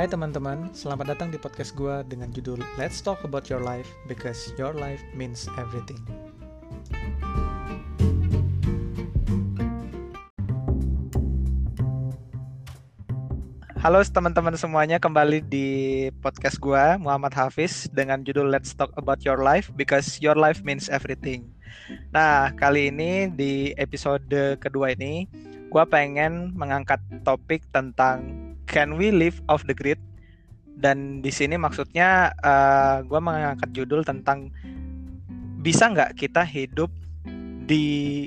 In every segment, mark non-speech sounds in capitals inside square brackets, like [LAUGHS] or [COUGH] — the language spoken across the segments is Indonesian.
Hai teman-teman, selamat datang di podcast gue dengan judul Let's Talk About Your Life Because Your Life Means Everything. Halo teman-teman semuanya, kembali di podcast gue Muhammad Hafiz dengan judul Let's Talk About Your Life Because Your Life Means Everything. Nah, kali ini di episode kedua ini, gue pengen mengangkat topik tentang Can We Live Off the Grid? Dan di sini maksudnya uh, eh, gue mengangkat judul tentang bisa nggak kita hidup di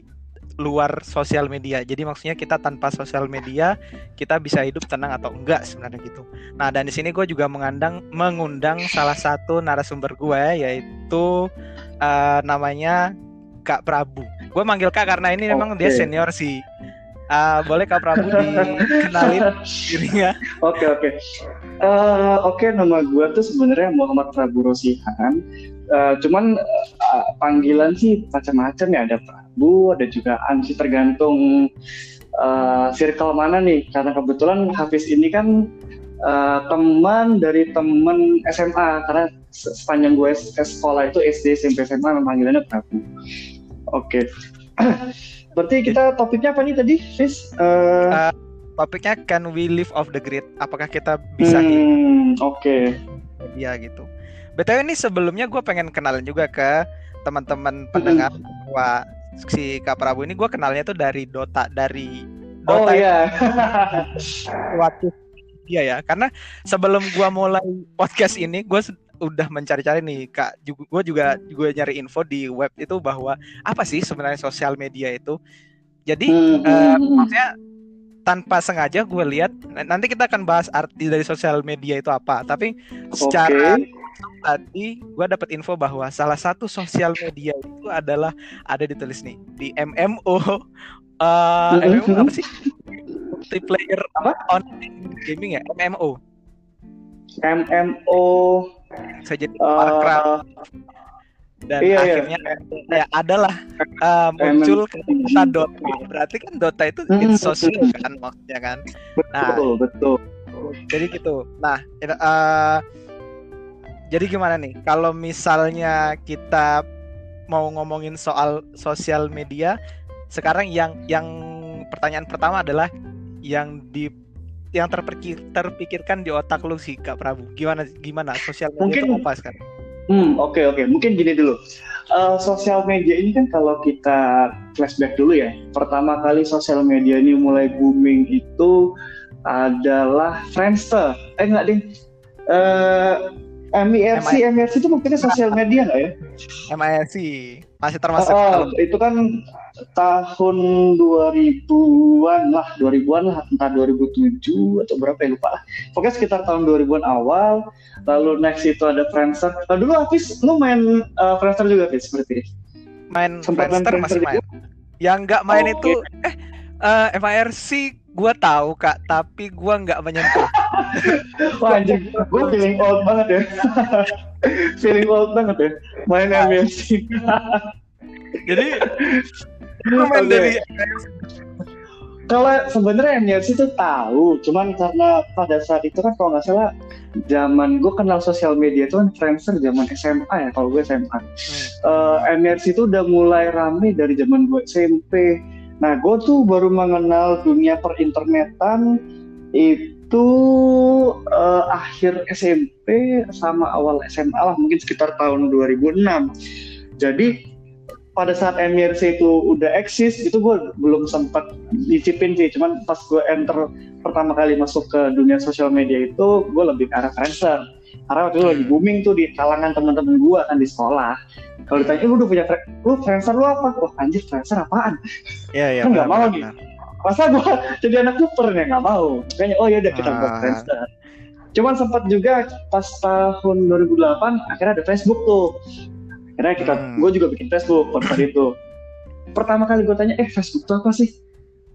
luar sosial media. Jadi maksudnya kita tanpa sosial media kita bisa hidup tenang atau enggak sebenarnya gitu. Nah dan di sini gue juga mengandang mengundang salah satu narasumber gue yaitu uh, namanya Kak Prabu. Gue manggil Kak karena ini okay. memang dia senior sih. Uh, boleh Kak Prabu dikenalin dirinya? Oke oke. Eh, oke nama gue tuh sebenarnya Muhammad Prabu Rosihan. Uh, cuman uh, panggilan sih macam-macam ya ada Prabu, ada juga Ansi tergantung uh, circle mana nih. Karena kebetulan Hafiz ini kan uh, teman dari teman SMA karena sepanjang gue sekolah itu SD SMP SMA panggilannya Prabu. Oke. Okay. [CLEARS THROAT] Berarti kita topiknya apa nih tadi, Fis? Uh... Uh, topiknya can we live off the grid? Apakah kita bisa hmm, Oke. Okay. Iya gitu. BTW ini sebelumnya gue pengen kenalin juga ke teman-teman pendengar hmm. bahwa si Kak Prabu ini gue kenalnya tuh dari Dota dari Dota. Oh iya. Waktu iya ya, karena sebelum gue mulai podcast ini gue udah mencari-cari nih kak. Juga gue juga juga nyari info di web itu bahwa apa sih sebenarnya sosial media itu? Jadi uh, maksudnya tanpa sengaja gue lihat nanti kita akan bahas arti dari sosial media itu apa. Tapi secara okay. tadi gue dapat info bahwa salah satu sosial media itu adalah ada ditulis nih di MMO uh, [LAUGHS] eh, MMO apa sih? Multiplayer apa? Online gaming ya? MMO MMO saya jadi uh, Warcraft dan iya, iya. akhirnya iya. ya adalah uh, muncul kata Dota. Berarti kan Dota itu hmm, sosial kan maksudnya kan? Nah betul betul. jadi gitu. Nah uh, jadi gimana nih? Kalau misalnya kita mau ngomongin soal sosial media sekarang yang yang pertanyaan pertama adalah yang di yang terpikir terpikirkan di otak lu sih Kak Prabu? Gimana gimana sosial media Mungkin, itu sekarang? Hmm, oke okay, oke. Okay. Mungkin gini dulu. Uh, sosial media ini kan kalau kita flashback dulu ya. Pertama kali sosial media ini mulai booming itu adalah Friendster. Eh enggak ding. Uh, MIRC, MIRC itu mungkin sosial media nggak ya? MIRC masih termasuk. Uh, itu kan tahun 2000-an lah, 2000-an lah, entah 2007 atau berapa ya lupa lah. Pokoknya sekitar tahun 2000-an awal. Lalu next itu ada Friendster. Nah, dulu Hafiz, lu main uh, Friendster juga Hafiz seperti Main Sempat Friendster, main masih main. Yang nggak main oh, itu okay. eh uh, eh, MIRC gue tahu kak, tapi gue nggak menyentuh. [LAUGHS] Wah anjing, gue feeling old banget ya. [LAUGHS] feeling old banget ya, main MIRC. Jadi [LAUGHS] main dari kalau sebenarnya MIRC itu tahu, cuman karena pada saat itu kan kalau nggak salah zaman gue kenal sosial media itu kan Friendster zaman SMA ya kalau gue SMA. Hmm. Uh, eh, MIRC itu udah mulai rame dari zaman gue SMP. Nah gue tuh baru mengenal dunia perinternetan itu uh, akhir SMP sama awal SMA lah mungkin sekitar tahun 2006. Jadi pada saat MIRC itu udah eksis itu gue belum sempat dicipin sih. Cuman pas gue enter pertama kali masuk ke dunia sosial media itu gue lebih ke arah Friendster. Karena waktu itu lagi hmm. booming tuh di kalangan teman-teman gue kan di sekolah. Kalau ditanya lu udah punya lu Friendster lu apa? Wah anjir Friendster apaan? Iya iya kan nggak mau nih masa gue [LAUGHS] jadi anak super ya? Nggak mau. Kayaknya oh ya udah kita buat ah. Friendster. Cuman sempat juga pas tahun 2008 akhirnya ada Facebook tuh Akhirnya kita, hmm. gue juga bikin Facebook pada saat itu. Pertama kali gue tanya, eh Facebook itu apa sih?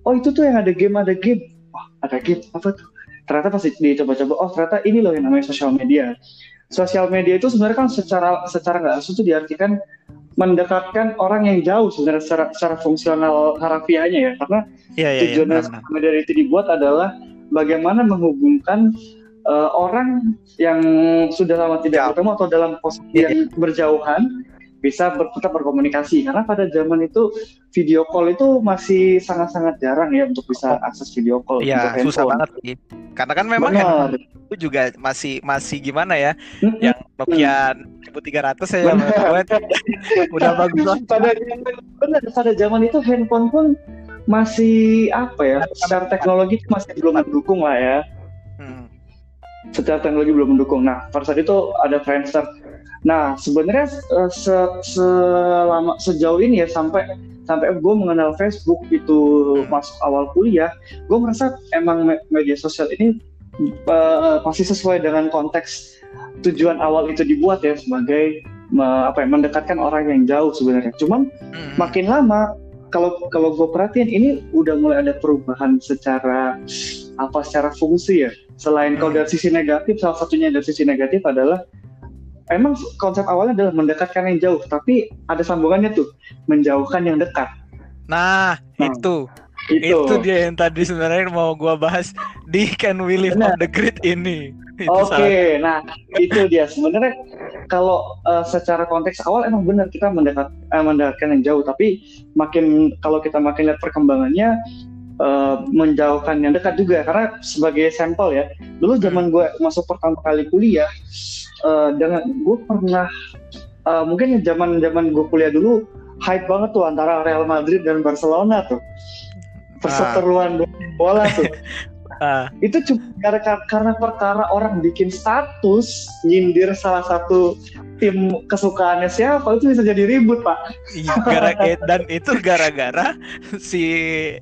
Oh itu tuh yang ada game, ada game. Wah ada game, apa tuh? Ternyata pas dicoba-coba, oh ternyata ini loh yang namanya sosial media. Sosial media itu sebenarnya kan secara secara nggak langsung itu diartikan mendekatkan orang yang jauh sebenarnya secara, secara fungsional harafiahnya ya karena yeah, yeah, tujuan yeah, sosial media itu dibuat adalah bagaimana menghubungkan uh, orang yang sudah lama tidak Jauh. bertemu atau dalam posisi yang berjauhan bisa ber, tetap berkomunikasi karena pada zaman itu video call itu masih sangat-sangat jarang ya untuk bisa akses video call Iya, untuk susah handphone. banget sih. Karena kan memang itu juga masih masih gimana ya? Yang Nokia 1300 ya [LAUGHS] udah bagus pada zaman benar pada zaman itu handphone pun masih apa ya secara teknologi itu masih belum mendukung lah ya. Secara teknologi belum mendukung. Nah, pada saat itu ada Friendster. Nah, sebenarnya eh, se- selama sejauh ini ya sampai sampai gue mengenal Facebook itu Hmm. masuk awal kuliah, gue merasa emang me- media sosial ini eh, masih sesuai dengan konteks tujuan awal itu dibuat ya sebagai me- apa ya, mendekatkan orang yang jauh sebenarnya. Cuman Hmm. makin lama kalau kalau gue perhatiin ini udah mulai ada perubahan secara apa secara fungsi ya? Selain kalau dari sisi negatif salah satunya dari sisi negatif adalah emang konsep awalnya adalah mendekatkan yang jauh tapi ada sambungannya tuh menjauhkan yang dekat. Nah, Nah, itu. itu, itu dia yang tadi sebenarnya mau gua bahas di Can We Live Benar. on the Grid ini. Oke, salah- nah itu dia. Sebenarnya kalau eh, secara konteks awal emang benar kita mendekat eh, mendekatkan yang jauh, tapi makin kalau kita makin lihat perkembangannya eh, menjauhkan yang dekat juga. Karena sebagai sampel ya, dulu zaman gue masuk pertama kali kuliah eh, dengan gue pernah eh, mungkin zaman zaman gue kuliah dulu hype banget tuh antara Real Madrid dan Barcelona tuh. Perseteruan bola tuh. [LAUGHS] Ah, itu cuma gara- karena perkara orang bikin status nyindir salah satu tim kesukaannya siapa itu bisa jadi ribut pak iya, gara eh, dan itu gara-gara si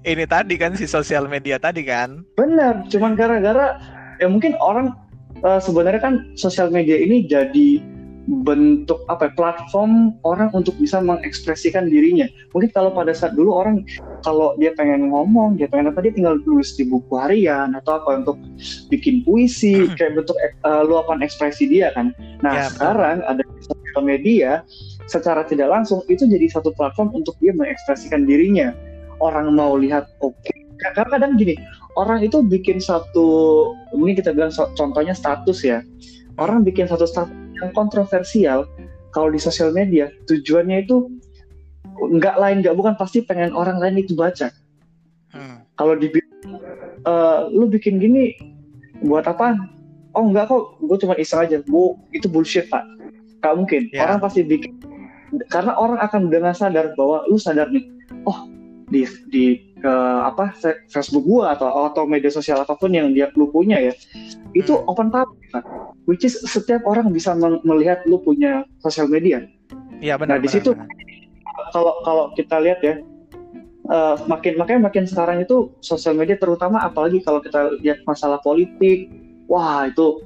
ini tadi kan si sosial media tadi kan. benar cuman gara-gara ya mungkin orang eh, sebenarnya kan sosial media ini jadi bentuk apa ya, platform orang untuk bisa mengekspresikan dirinya. Mungkin kalau pada saat dulu orang kalau dia pengen ngomong dia pengen apa dia tinggal tulis di buku harian atau apa untuk bikin puisi kayak bentuk eh, luapan ekspresi dia kan. Nah Ya, betul. sekarang ada sosial media secara tidak langsung itu jadi satu platform untuk dia mengekspresikan dirinya. Orang mau lihat oke. Karena kadang gini orang itu bikin satu mungkin kita bilang contohnya status ya. Orang bikin satu status yang kontroversial kalau di sosial media tujuannya itu nggak lain nggak bukan pasti pengen orang lain itu baca Hmm. kalau di lu bikin gini buat apa oh enggak kok gue cuma iseng aja bu itu bullshit pak nggak mungkin Ya. orang pasti bikin karena orang akan dengan sadar bahwa lu sadar nih oh di di ke apa fe- Facebook gua atau atau media sosial apa pun yang dia lu punya ya itu Hmm. open public Pak. Which is setiap orang bisa melihat lu punya sosial media Iya benar. Nah, di situ- kalau kalau kita lihat ya eh, makin makanya makin sekarang itu sosial media terutama apalagi kalau kita lihat masalah politik wah itu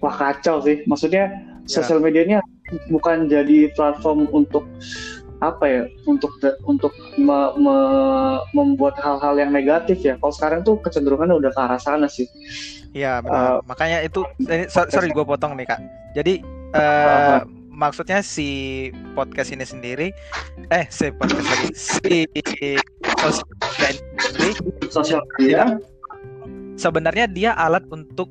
wah kacau sih maksudnya Ya. sosial media ini bukan jadi platform untuk apa ya untuk untuk me- me- membuat hal-hal yang negatif ya kalau sekarang tuh kecenderungannya udah ke arah sana sih Iya benar. Makanya itu ini, so- sorry gue potong nih kak. Jadi eh, maksudnya si podcast ini sendiri, eh si podcast lagi si sosial media ini sosial media sebenarnya dia alat untuk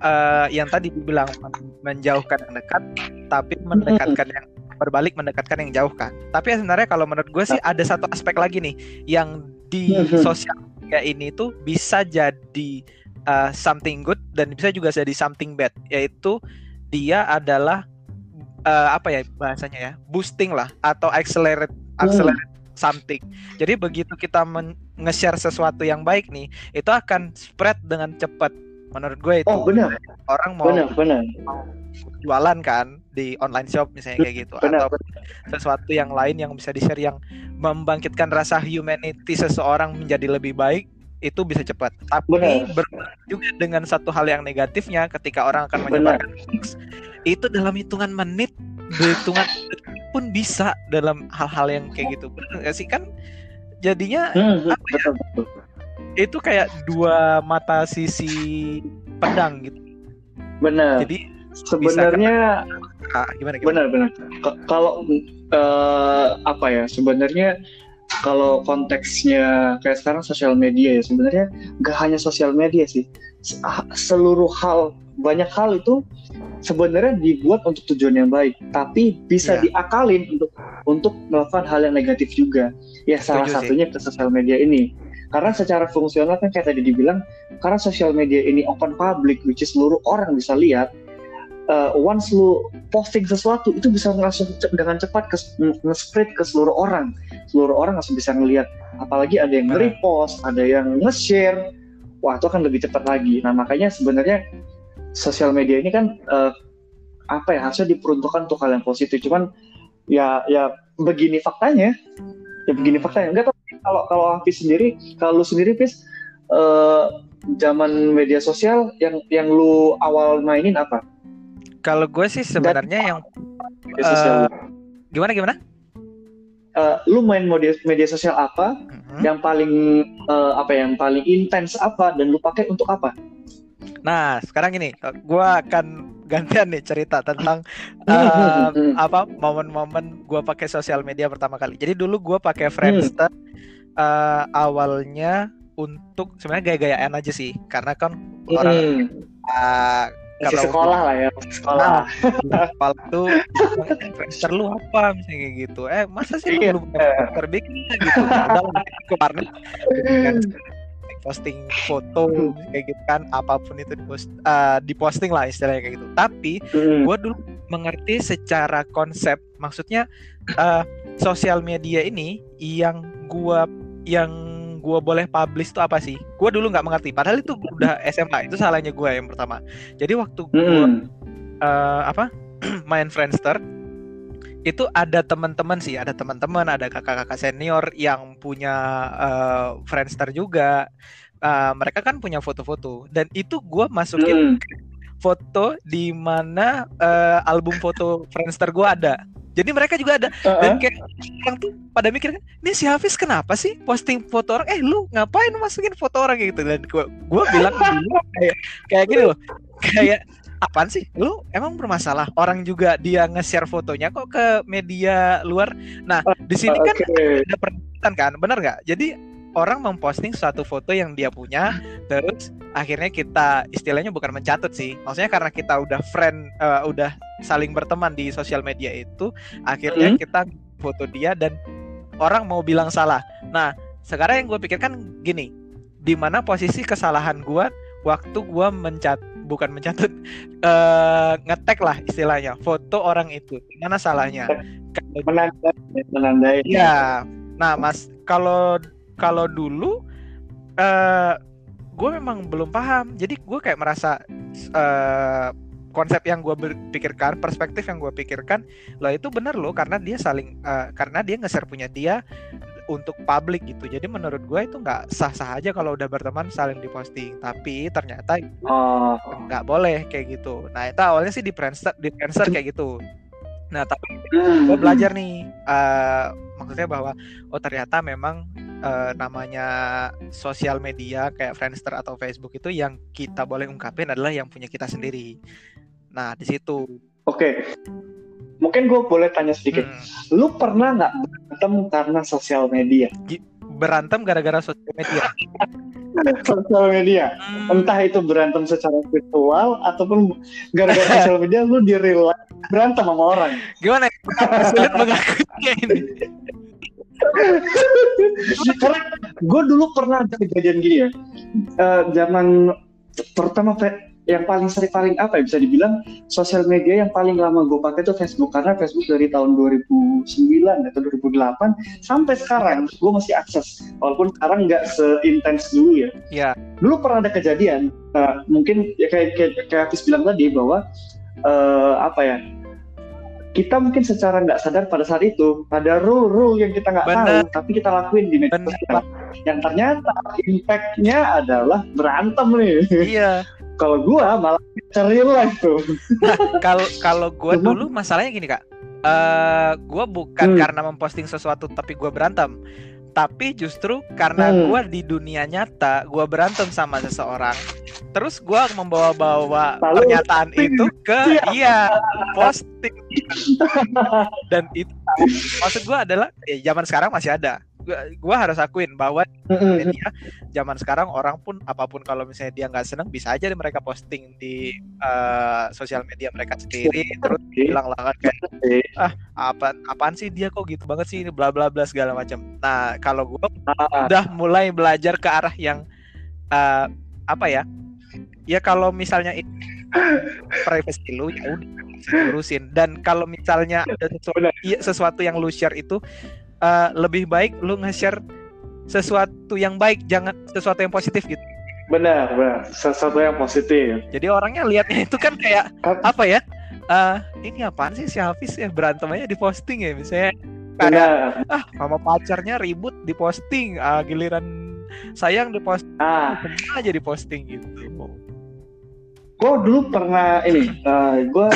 eh, yang tadi dibilang men- menjauhkan yang dekat, tapi mendekatkan yang berbalik mendekatkan yang jauh kan. Tapi sebenarnya kalau menurut gue sih ada satu aspek lagi nih yang di Mhm. sosial media ini tuh bisa jadi eh, something good dan bisa juga jadi something bad, yaitu dia adalah eh, apa ya bahasanya ya boosting lah atau accelerate accelerate something. Jadi begitu kita nge-share sesuatu yang baik nih, itu akan spread dengan cepat. Menurut gue itu. Oh benar. Orang mau benar benar. jualan kan di online shop misalnya kayak gitu benar atau sesuatu yang lain yang bisa di-share yang membangkitkan rasa humanity seseorang menjadi lebih baik itu bisa cepat. Tapi Benar. juga dengan satu hal yang negatifnya ketika orang akan Benar. menyebarkan hoax itu dalam hitungan menit, hitungan [LAUGHS] pun bisa dalam hal-hal yang kayak gitu. Benar nggak sih kan? Jadinya Hmm, apa ya? betul betul itu kayak dua mata sisi pedang gitu. benar Jadi sebenarnya ah, gimana gimana? benar-benar K- kalau eh, apa ya sebenarnya kalau konteksnya kayak sekarang sosial media ya sebenarnya nggak hanya sosial media sih ah, seluruh hal banyak hal itu sebenarnya dibuat untuk tujuan yang baik, tapi bisa Iya. diakalin untuk untuk melakukan hal yang negatif juga. Ya salah Setuju sih. satunya ke sosial media ini. Karena secara fungsional kan kayak tadi dibilang, karena sosial media ini open public, which is seluruh orang bisa lihat. uh, once lu posting sesuatu itu bisa langsung dengan cepat ke nge-spread ke seluruh orang. Seluruh orang langsung bisa ngelihat. Apalagi ada yang Benar. repost, ada yang nge-share. Wah, itu akan lebih cepat lagi. Nah, makanya sebenarnya sosial media ini kan uh, apa ya harusnya diperuntukkan untuk hal yang positif. Cuman ya ya begini faktanya. Ya begini Hmm. faktanya. Enggak tahu kalau kalau Hafiz sendiri, kalau lu sendiri Hafiz eh, zaman media sosial yang yang lu awal mainin apa? Kalau gue sih sebenarnya yang lu? gimana gimana? Eh, lu main media media sosial apa? Mhm. Yang paling eh, apa ya, yang paling intens apa dan lu pakai untuk apa? Nah, sekarang ini gue akan [LAUGHS] gantian nih cerita tentang [LAUGHS] eh, apa momen-momen gue pakai sosial media pertama kali. Jadi dulu gue pakai Friendster eh, awalnya untuk sebenarnya gaya-gayaan aja sih, karena kan orang Hmm, eh, masih kalau sekolah lah ya, masih sekolah. Nah, kepala tuh Friendster lu apa misalnya kayak gitu. Eh, masa sih Iya. lu belum Friendster bikin lah gitu. Udah lah, kemarin kan posting foto kayak gitu kan apa pun itu dipost, eh, diposting lah istilahnya kayak gitu. Tapi Hmm. gue dulu mengerti secara konsep maksudnya eh, sosial media ini yang gua yang gua boleh publish itu apa sih? Gua dulu nggak mengerti. Padahal itu udah SMA itu salahnya gua yang pertama. Jadi waktu gua Hmm. eh, apa [CLEARS THROAT] main Friendster itu ada teman-teman sih, ada teman-teman, ada kakak-kakak senior yang punya eh, Friendster juga. Eh, mereka kan punya foto-foto dan itu gua masukin Hmm. foto di mana eh, album foto Friendster gua ada. Jadi mereka juga ada dan Uh-uh. kayak orang tuh pada mikir kan, ini si Hafiz kenapa sih posting foto orang? Eh lu ngapain masukin foto orang kayak gitu? Dan gua gua bilang dulu kayak kayak gini loh, kayak apaan sih? Lu emang bermasalah? Orang juga dia nge-share fotonya kok ke media luar. Nah di sini kan Oke. ada perdebatan kan, benar nggak? Jadi orang memposting suatu foto yang dia punya, terus akhirnya kita istilahnya bukan mencatut sih, maksudnya karena kita udah friend, eh, udah saling berteman di sosial media itu, akhirnya Hmm. kita foto dia dan orang mau bilang salah. Nah sekarang yang gue pikirkan gini, di mana posisi kesalahan gue waktu gue mencat bukan mencatut [LAUGHS] eh ngetek lah istilahnya foto orang itu, mana salahnya? Menandai, menandai. Iya. Nah, Mas, kalau kalau dulu eh gue memang belum paham. Jadi gue kayak merasa eh konsep yang gue pikirkan, perspektif yang gue pikirkan, loh itu benar loh karena dia saling eh, karena dia nge-share punya dia untuk publik gitu. Jadi menurut gue itu nggak sah-sah aja kalau udah berteman saling diposting. Tapi ternyata Oh, nggak boleh kayak gitu. Nah, itu awalnya sih di Friendster, di Friendster kayak gitu. Nah, tapi [LAUGHS] gue belajar nih eh, maksudnya bahwa oh ternyata memang eh, namanya sosial media kayak Friendster atau Facebook itu yang kita boleh ungkapin adalah yang punya kita sendiri nah di situ Oke. Mungkin gue boleh tanya sedikit. hmm, Lu pernah nggak berantem karena sosial media? berantem gara-gara sosial media [LAUGHS] Sosial media. Hmm, Entah itu berantem secara virtual ataupun gara-gara [LAUGHS] sosial media lu di real life berantem sama orang. gimana ya? sulit mengakuinya ini Karena gue dulu pernah ada kejadian gini ya. Eh, zaman pertama yang paling sering paling apa ya bisa dibilang sosial media yang paling lama gue pakai itu Facebook karena Facebook dari tahun 2009 atau 2008 sampai sekarang gue masih akses walaupun sekarang nggak seintens dulu ya. ya Dulu pernah ada kejadian eh, mungkin ya kayak kayak, kayak Hafiz bilang tadi bahwa eh, apa ya kita mungkin secara nggak sadar pada saat itu ada rule-rule yang kita nggak tahu tapi kita lakuin di media sosial. Yang ternyata impact-nya adalah berantem nih. Iya. [LAUGHS] Kalau gua malah real life tuh. Kalau kalau gue Cuma- dulu masalahnya gini kak. Eh gue bukan Hmm. karena memposting sesuatu tapi gue berantem. Tapi justru karena Hmm. gue di dunia nyata gue berantem sama seseorang terus gue membawa-bawa pernyataan itu ke Iya. iya posting. Dan itu maksud gue adalah ya zaman sekarang masih ada. Gua, gua harus akuin bahwa media zaman sekarang orang pun apa pun kalau misalnya dia nggak seneng bisa aja mereka posting di eh, sosial media mereka sendiri terus bilang lah kan kayak ah apa apaan sih dia kok gitu banget sih ini bla bla bla segala macam. Nah kalau gua Ah, udah mulai belajar ke arah yang eh, apa ya ya kalau misalnya itu privacy lu ya udah bisa diurusin. Dan kalau misalnya ada sesuatu, iya, sesuatu yang lu share itu eh, lebih baik lu nge-share sesuatu yang baik jangan sesuatu yang positif gitu. Benar, benar. Sesuatu yang positif. jadi orangnya lihatnya itu kan kayak Kan- apa ya? Eh ini apaan sih si Hafiz ya? Berantem aja di posting ya misalnya. Kayak ah sama pacarnya ribut di posting ah, giliran sayang di posting Ah, aja di posting gitu gue dulu pernah ini, gue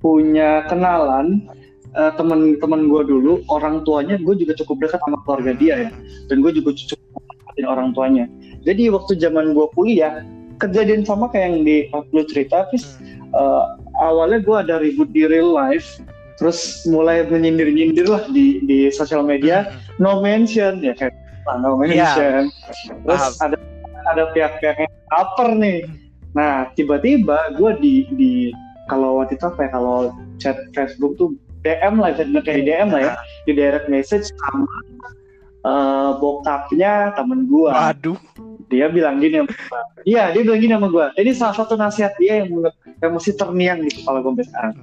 punya kenalan eh, temen-temen gue dulu, orang tuanya gue juga cukup dekat sama keluarga dia ya, dan gue juga cukup perhatiin orang tuanya. Jadi waktu zaman gue kuliah, kejadian sama kayak yang di lu cerita, Fis, eh, awalnya gue ada ribut di real life, terus mulai menyindir-nyindir lah di di sosial media, no mention ya kayak ah, no mention. Terus Paham. ada ada pihak-pihak yang caper nih. Nah tiba-tiba gue di di kalau waktu itu apa ya kalau chat Facebook tuh DM lah kayak DM lah ya di direct message sama eh, bokapnya temen gue. waduh Dia bilang gini sama gua. Iya dia bilang gini sama gue. Ini salah satu nasihat dia yang yang mesti terniang di kepala gue sekarang.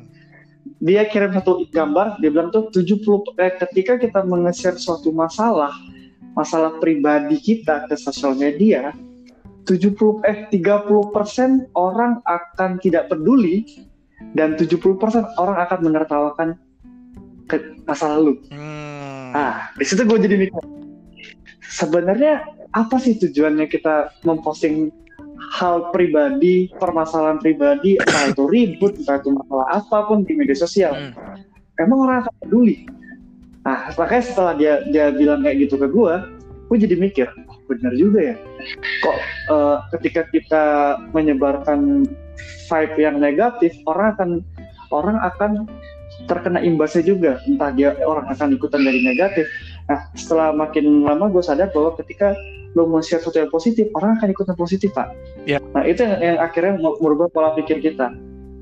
Dia kirim satu gambar, dia bilang tuh 70 eh, ketika kita menge-share suatu masalah, masalah pribadi kita ke sosial media, 70 eh 30% orang akan tidak peduli dan 70% orang akan menertawakan ke masa lalu. Hmm. Ah, di situ gue jadi mikir. Sebenarnya apa sih tujuannya kita memposting hal pribadi, permasalahan pribadi, entah itu ribut, entah itu masalah apa pun di media sosial. Hmm. Emang orang akan peduli? Nah, makanya setelah dia dia bilang kayak gitu ke gue, gue jadi mikir, bener juga ya. Kok eh, ketika kita menyebarkan vibe yang negatif, orang akan orang akan terkena imbasnya juga. Entah dia orang akan ikutan dari negatif. Nah, setelah makin lama gue sadar bahwa ketika lo mau share sesuatu yang positif, orang akan ikutan positif, Pak. Ya. Nah, itu yang, yang akhirnya merubah pola pikir kita.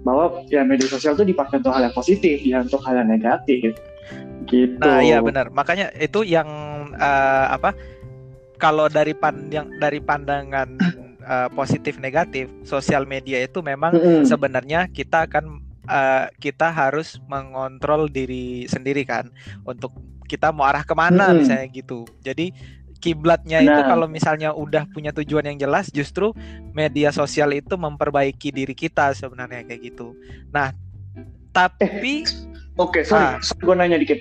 Bahwa ya media sosial itu dipakai untuk hal yang positif, ya untuk hal yang negatif. Gitu. Nah, iya benar. Makanya itu yang eh, apa? Kalau dari pandang dari pandangan [CLEARS THROAT] eh, positif negatif, sosial media itu memang Mm-mm. sebenarnya kita akan eh, kita harus mengontrol diri sendiri kan untuk kita mau arah ke mana Mm-mm. misalnya gitu. Jadi kiblatnya itu Nah. kalau misalnya udah punya tujuan yang jelas, justru media sosial itu memperbaiki diri kita sebenarnya kayak gitu. Nah, tapi Oke, sorry, Ah. gue nanya dikit.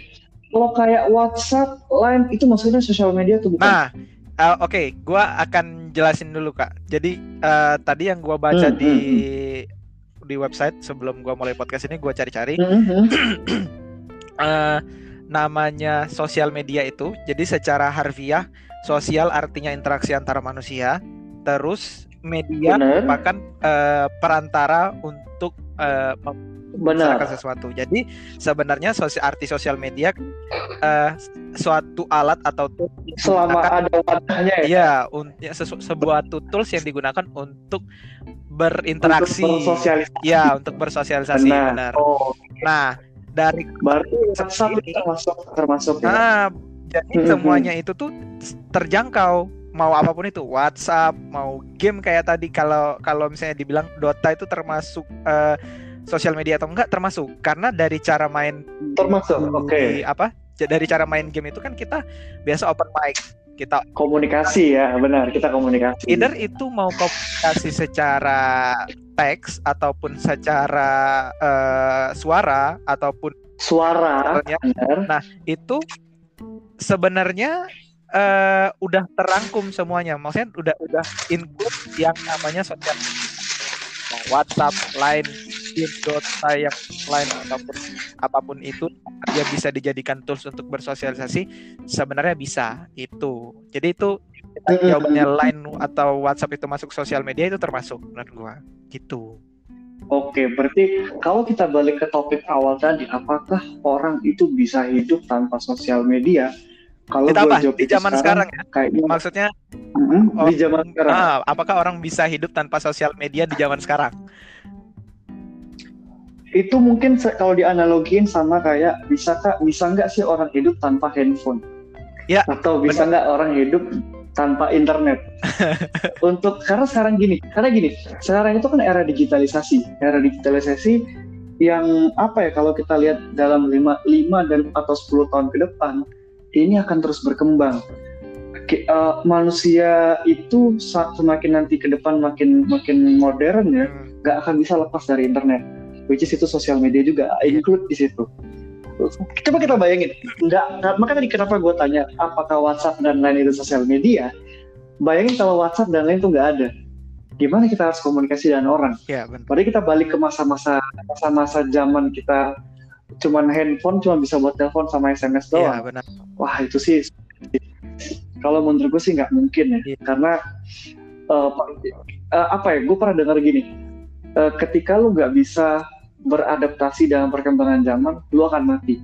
Kalau kayak WhatsApp, Line itu maksudnya sosial media tuh bukan? Nah, eh, oke, gua akan jelasin dulu kak. Jadi eh, tadi yang gua baca Hmm, di di website sebelum gua mulai podcast ini, gua cari-cari Mhm. [CLEARS THROAT] eh, namanya sosial media itu. Jadi secara harfiah, sosial artinya interaksi antara manusia. Terus media Bener, merupakan eh, perantara untuk eh, membicarakan sesuatu. Jadi sebenarnya sosi arti sosial media eh, suatu alat atau tool Selama ada wadahnya ya. Iya, ya, sesu- sebuah tools yang digunakan untuk berinteraksi. Untuk bersosialisasi. Ya, untuk bersosialisasi Benar. benar. Oh, Nah, dari berarti ini, termasuk termasuk ya. nah, jadi Mm-mm. semuanya itu tuh terjangkau. Mau apa pun itu, WhatsApp, mau game kayak tadi kalau kalau misalnya dibilang Dota itu termasuk eh, sosial media atau enggak termasuk karena dari cara main Termasuk. Oke. di apa? Dari cara main game itu kan kita biasa open mic, kita Komunikasi ya, benar. Kita komunikasi. either itu mau komunikasi secara teks ataupun secara eh, suara ataupun Suara, benar. itu sebenarnya eh, udah terangkum semuanya. Maksudnya udah udah include yang namanya sosial Mau WhatsApp, Line, Dota yang lain ataupun apa pun itu dia bisa dijadikan tools untuk bersosialisasi. Sebenarnya bisa itu. Jadi itu Mm-mm. jawabannya Line atau WhatsApp itu masuk sosial media itu termasuk menurut gua. Gitu. Oke, berarti kalau kita balik ke topik awal tadi, apakah orang itu bisa hidup tanpa sosial media? Kalau Ditambah, jawab di zaman sekarang ya? kayaknya Maksudnya mm, di Oh, zaman sekarang. ah, apakah orang bisa hidup tanpa sosial media di zaman sekarang? itu mungkin kalau dianalogiin sama kayak bisa kak bisa nggak sih orang hidup tanpa handphone? Ya, atau bisa nggak orang hidup tanpa internet? [LAUGHS] Untuk karena sekarang gini karena gini sekarang itu kan era digitalisasi. Era digitalisasi yang apa ya kalau kita lihat dalam 5, 5 dan atau 10 tahun ke depan ini akan terus berkembang. Ki- eh, manusia itu sa- semakin nanti ke depan makin makin modern ya Hmm. nggak akan bisa lepas dari internet which is itu sosial media juga include di situ. Coba kita bayangin nggak nggak- makanya tadi kenapa gue tanya apakah WhatsApp dan lain itu sosial media? Bayangin kalau WhatsApp dan lain itu nggak ada. Gimana kita harus komunikasi dengan orang? Ya, benar. Padahal kita balik ke masa-masa masa-masa zaman kita cuman handphone cuma bisa buat telepon sama SMS Iya, doang benar. wah itu sih kalau menurut gue sih nggak mungkin ya Iya. karena eh, apa ya gue pernah dengar gini eh, ketika lu nggak bisa beradaptasi dalam perkembangan zaman lu akan mati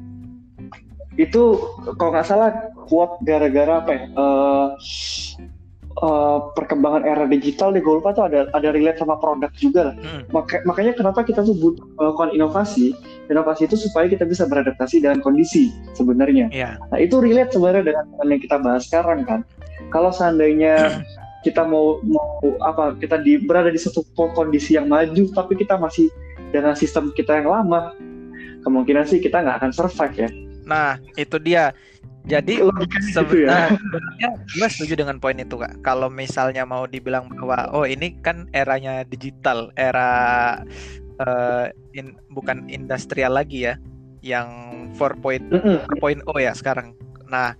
itu kalau nggak salah kuat gara-gara apa ya eh, eh, perkembangan era digital deh gue lupa tuh ada ada relate sama produk juga lah Hmm. Maka- makanya kenapa kita tuh butuh melakukan inovasi inovasi itu supaya kita bisa beradaptasi dengan kondisi sebenarnya Iya. Nah itu relate sebenarnya dengan yang kita bahas sekarang kan. Kalau seandainya [CLEARS THROAT] kita mau mau apa kita di berada di satu kondisi yang maju tapi kita masih dengan sistem kita yang lama kemungkinan sih kita nggak akan survive ya. Nah, itu dia. Jadi gitu ya. Sebenarnya sebenarnya gue setuju dengan poin itu kak. Kalau misalnya mau dibilang bahwa oh ini kan eranya digital, era eh, in- bukan industrial lagi ya, yang 4.0 Mm-mm. 4.0 ya sekarang. Nah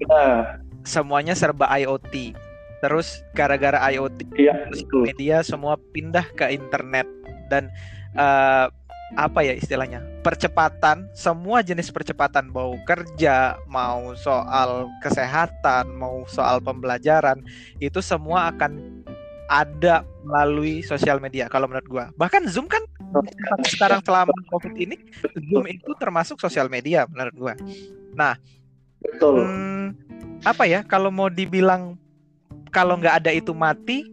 Nah, semuanya serba IoT. Terus gara-gara IoT iya betul. media semua pindah ke internet dan eh, apa ya istilahnya percepatan semua jenis percepatan mau kerja mau soal kesehatan mau soal pembelajaran itu semua akan ada melalui sosial media kalau menurut gua. Bahkan zoom kan sekarang selama covid ini zoom itu termasuk sosial media menurut gua. Betul. Hmm, apa ya kalau mau dibilang kalau nggak ada itu mati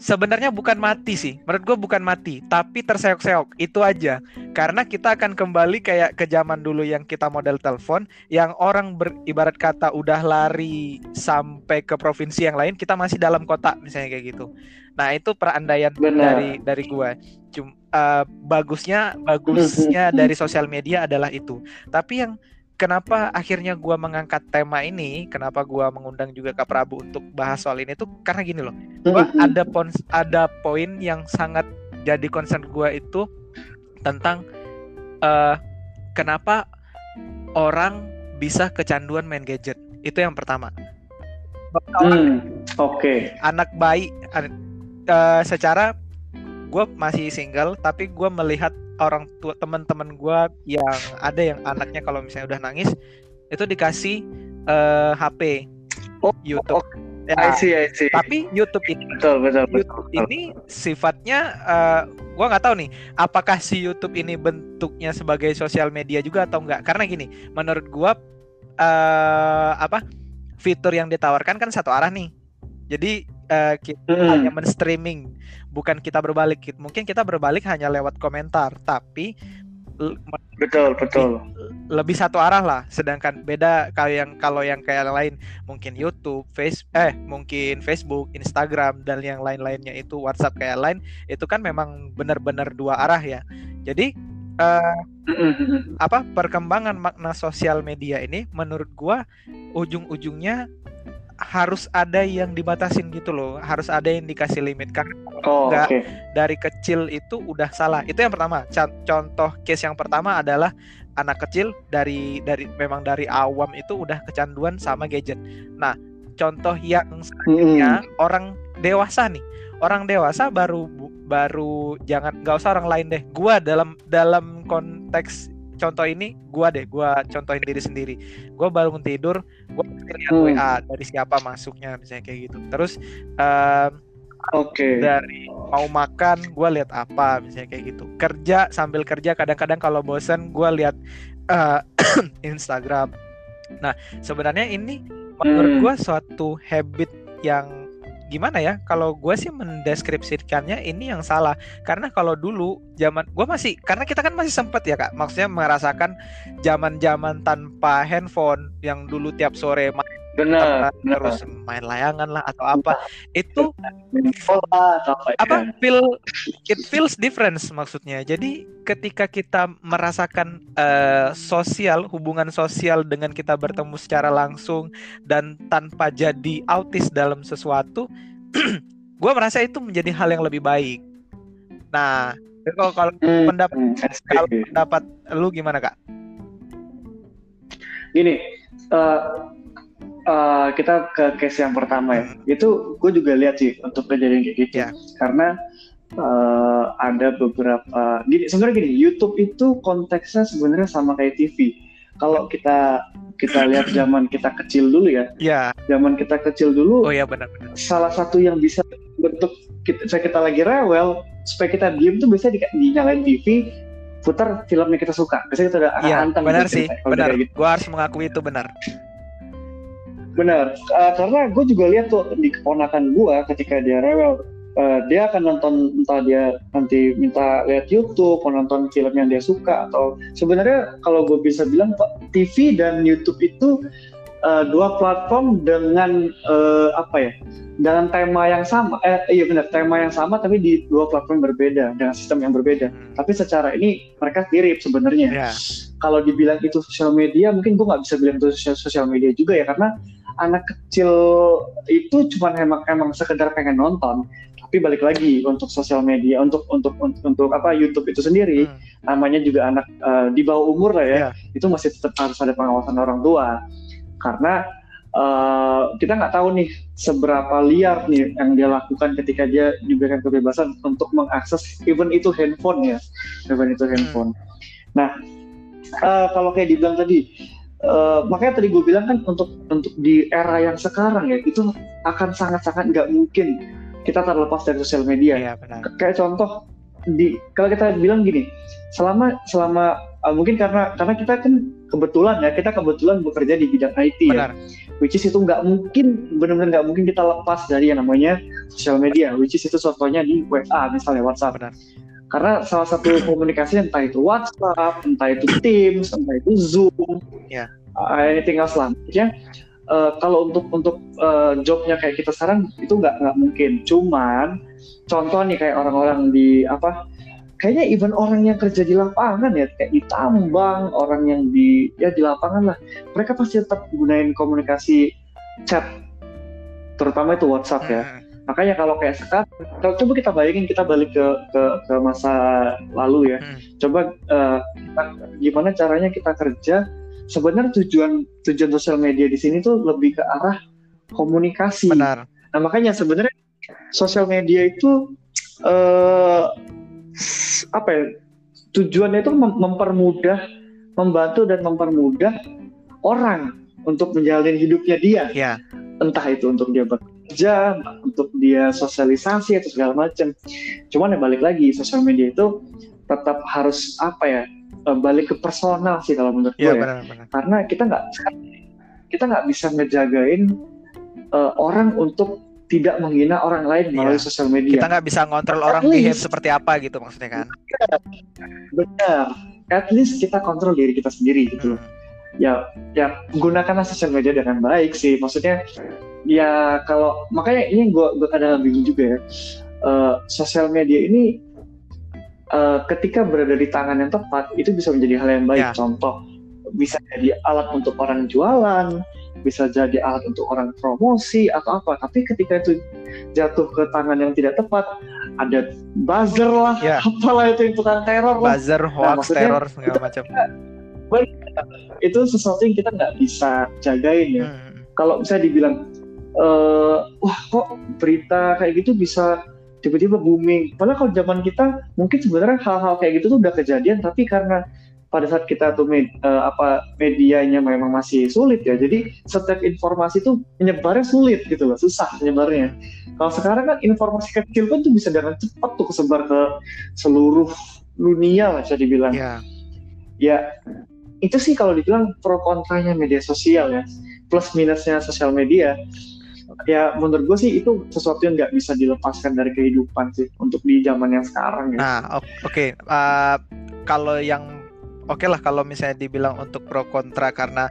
sebenarnya bukan mati sih. Menurut gue bukan mati tapi terseok-seok. Itu aja. Karena kita akan kembali kayak ke zaman dulu yang kita model telepon yang orang beribarat kata udah lari sampai ke provinsi yang lain kita masih dalam kota misalnya kayak gitu. Nah itu perandaian Benar. dari dari gue Cum, eh, bagusnya bagusnya [LAUGHS] dari sosial media adalah itu. Tapi yang kenapa akhirnya gua mengangkat tema ini, kenapa gua mengundang juga Kak Prabu untuk bahas soal ini tuh karena gini loh. Gua Mm-mm. ada pons ada poin yang sangat jadi concern gua itu tentang eh kenapa orang bisa kecanduan main gadget. Itu yang pertama. Hmm, Oke. Anak bayi an- eh, secara gue masih single tapi gua melihat orang tua teman-teman gua yang ada yang anaknya kalau misalnya udah nangis itu dikasih eh, HP Oh, YouTube. Ya, I see, I see. tapi YouTube ini Betul, betul, betul. YouTube ini sifatnya eh, gua nggak tahu nih apakah si YouTube ini bentuknya sebagai sosial media juga atau enggak karena gini menurut gua eh apa fitur yang ditawarkan kan satu arah nih. Jadi eh, kita Mm-mm. hanya men-streaming bukan kita berbalik mungkin kita berbalik hanya lewat komentar tapi Betul, betul. lebih satu arah lah sedangkan beda kalau yang kalau yang kayak yang lain mungkin YouTube, Face eh mungkin Facebook, Instagram dan yang lain-lainnya itu WhatsApp kayak lain itu kan memang benar-benar dua arah ya. Jadi eh, Mm-mm. apa perkembangan makna sosial media ini menurut gua ujung-ujungnya harus ada yang dibatasin gitu loh, harus ada yang dikasih limit karena Oh, Nggak. oke. dari kecil itu udah salah. Itu yang pertama. Con- Contoh case yang pertama adalah anak kecil dari dari memang dari awam itu udah kecanduan sama gadget. Nah, contoh yang selanjutnya Mm-mm. orang dewasa nih. Orang dewasa baru baru jangan nggak usah orang lain deh. Gua dalam dalam konteks contoh ini gua deh, gua contohin diri sendiri. Gua bangun tidur, gua pasti lihat Hmm. WA dari siapa masuknya misalnya kayak gitu. Terus em, Oke. dari mau makan gue lihat apa misalnya kayak gitu kerja sambil kerja kadang-kadang kalau bosen gue lihat eh, [CLEARS THROAT] Instagram Nah, sebenarnya ini menurut Hmm. gua suatu habit yang gimana ya? Kalau gua sih mendeskripsikannya ini yang salah. Karena kalau dulu zaman gua masih karena kita kan masih sempet ya Kak, maksudnya merasakan zaman-zaman tanpa handphone yang dulu tiap sore main Benar, terus main layangan lah atau apa. Itu apa feel it feels difference maksudnya. Jadi ketika kita merasakan eh, sosial hubungan sosial dengan kita bertemu secara langsung dan tanpa jadi autis dalam sesuatu [CLEARS THROAT] gue merasa itu menjadi hal yang lebih baik. Nah kalau kalau Hmm, pendapat hmm, kalau pendapat lu gimana kak? Gini, eh, eh, kita ke case yang pertama ya. Hmm. Itu gue juga lihat sih untuk kejadian kayak gitu. Ya. Karena eh, ada beberapa. Gini, sebenarnya gini, YouTube itu konteksnya sebenarnya sama kayak TV. Kalau kita kita lihat zaman kita kecil dulu ya, ya zaman kita kecil dulu, oh ya benar-benar salah satu yang bisa bentuk kita, saya kita lagi rewel supaya kita diem tuh biasanya di, dinyalain TV putar film yang kita suka biasanya kita udah iya anteng benar gitu sih benar gitu. gue harus mengakui itu benar benar. Eh, karena gue juga lihat tuh di keponakan gue ketika dia rewel eh, dia akan nonton entah dia nanti minta lihat YouTube mau nonton film yang dia suka atau sebenarnya kalau gue bisa bilang TV dan YouTube itu eh, dua platform dengan eh, apa ya dengan tema yang sama eh iya benar tema yang sama tapi di dua platform berbeda dengan sistem yang berbeda. Hmm. tapi secara ini mereka mirip sebenarnya. Ya kalau dibilang itu sosial media mungkin gue nggak bisa bilang itu sosial media juga ya karena anak kecil itu cuma emang emang sekedar pengen nonton tapi balik lagi untuk sosial media untuk untuk untuk, untuk apa YouTube itu sendiri Hmm. namanya juga anak eh, di bawah umur lah ya Iya. itu masih tetap harus ada pengawasan orang tua karena eh, kita nggak tahu nih seberapa liar nih yang dia lakukan ketika dia diberikan kebebasan untuk mengakses even itu handphone ya even itu handphone nah eh, kalau kayak dibilang tadi eh, makanya tadi gue bilang kan untuk untuk di era yang sekarang ya itu akan sangat-sangat nggak mungkin kita terlepas dari sosial media. Iya benar. Kayak contoh di kalau kita bilang gini selama selama uh, mungkin karena karena kita kan kebetulan ya kita kebetulan bekerja di bidang IT ya. Benar. Which is itu nggak mungkin benar-benar nggak mungkin kita lepas dari yang namanya sosial media which is itu contohnya di WA misalnya WhatsApp. Benar karena salah satu komunikasi entah itu WhatsApp entah itu Teams entah itu Zoom Ya. uh, anything else lah Maksudnya, uh, kalau untuk untuk uh, jobnya kayak kita sekarang itu nggak nggak mungkin cuman contoh nih kayak orang-orang di apa kayaknya even orang yang kerja di lapangan ya kayak di tambang orang yang di ya di lapangan lah mereka pasti tetap gunain komunikasi chat terutama itu WhatsApp ya Hmm. Makanya kalau kayak sekarang kalau coba kita bayangin kita balik ke ke, ke masa lalu ya. Hmm. coba kita- gimana caranya kita kerja? Sebenarnya tujuan tujuan sosial media di sini tuh lebih ke arah komunikasi. Benar. Nah makanya sebenarnya sosial media itu eh apa ya tujuannya itu mem- mempermudah membantu dan mempermudah orang untuk menjalani hidupnya dia. Ya entah itu untuk dia bekerja, untuk dia sosialisasi atau segala macam. Cuman ya balik lagi sosial media itu tetap harus apa ya eh, balik ke personal sih kalau menurut ya gue ya. benar benar Karena kita nggak kita nggak bisa ngejagain eh, orang untuk tidak menghina orang lain melalui Iya. sosial media. kita nggak bisa ngontrol orang At behave least. seperti apa gitu maksudnya kan Benar. At least kita kontrol diri kita sendiri gitu. Hmm. ya ya gunakanlah sosial media dengan baik sih maksudnya ya kalau makanya ini gue gue kadang bingung juga ya. Eh, sosial media ini eh, ketika berada di tangan yang tepat itu bisa menjadi hal yang baik. Ya. contoh bisa jadi alat untuk orang jualan bisa jadi alat untuk orang promosi atau apa. Tapi ketika itu jatuh ke tangan yang tidak tepat ada buzzer lah Ya. apalah itu yang tukang teror lah. Buzzer hoax maksudnya teror segala macam. itu sesuatu yang kita nggak bisa jagain ya. Hmm. kalau bisa dibilang eh wah kok berita kayak gitu bisa tiba-tiba booming? Padahal kalau zaman kita mungkin sebenarnya hal-hal kayak gitu tuh udah kejadian tapi karena pada saat kita tuh med- eh, apa medianya memang masih sulit ya jadi setiap informasi tuh menyebarnya sulit gitu loh susah menyebarnya. Kalau sekarang kan informasi kecil kan tuh bisa dengan cepat tuh kesebar ke seluruh dunia lah bisa dibilang. Ya. Ya itu sih kalau dibilang pro kontranya media sosial ya plus minusnya sosial media ya menurut gue sih itu sesuatu yang nggak bisa dilepaskan dari kehidupan sih untuk di zaman yang sekarang ya. Nah oke okay. uh, kalau yang oke okay lah kalau misalnya dibilang untuk pro kontra karena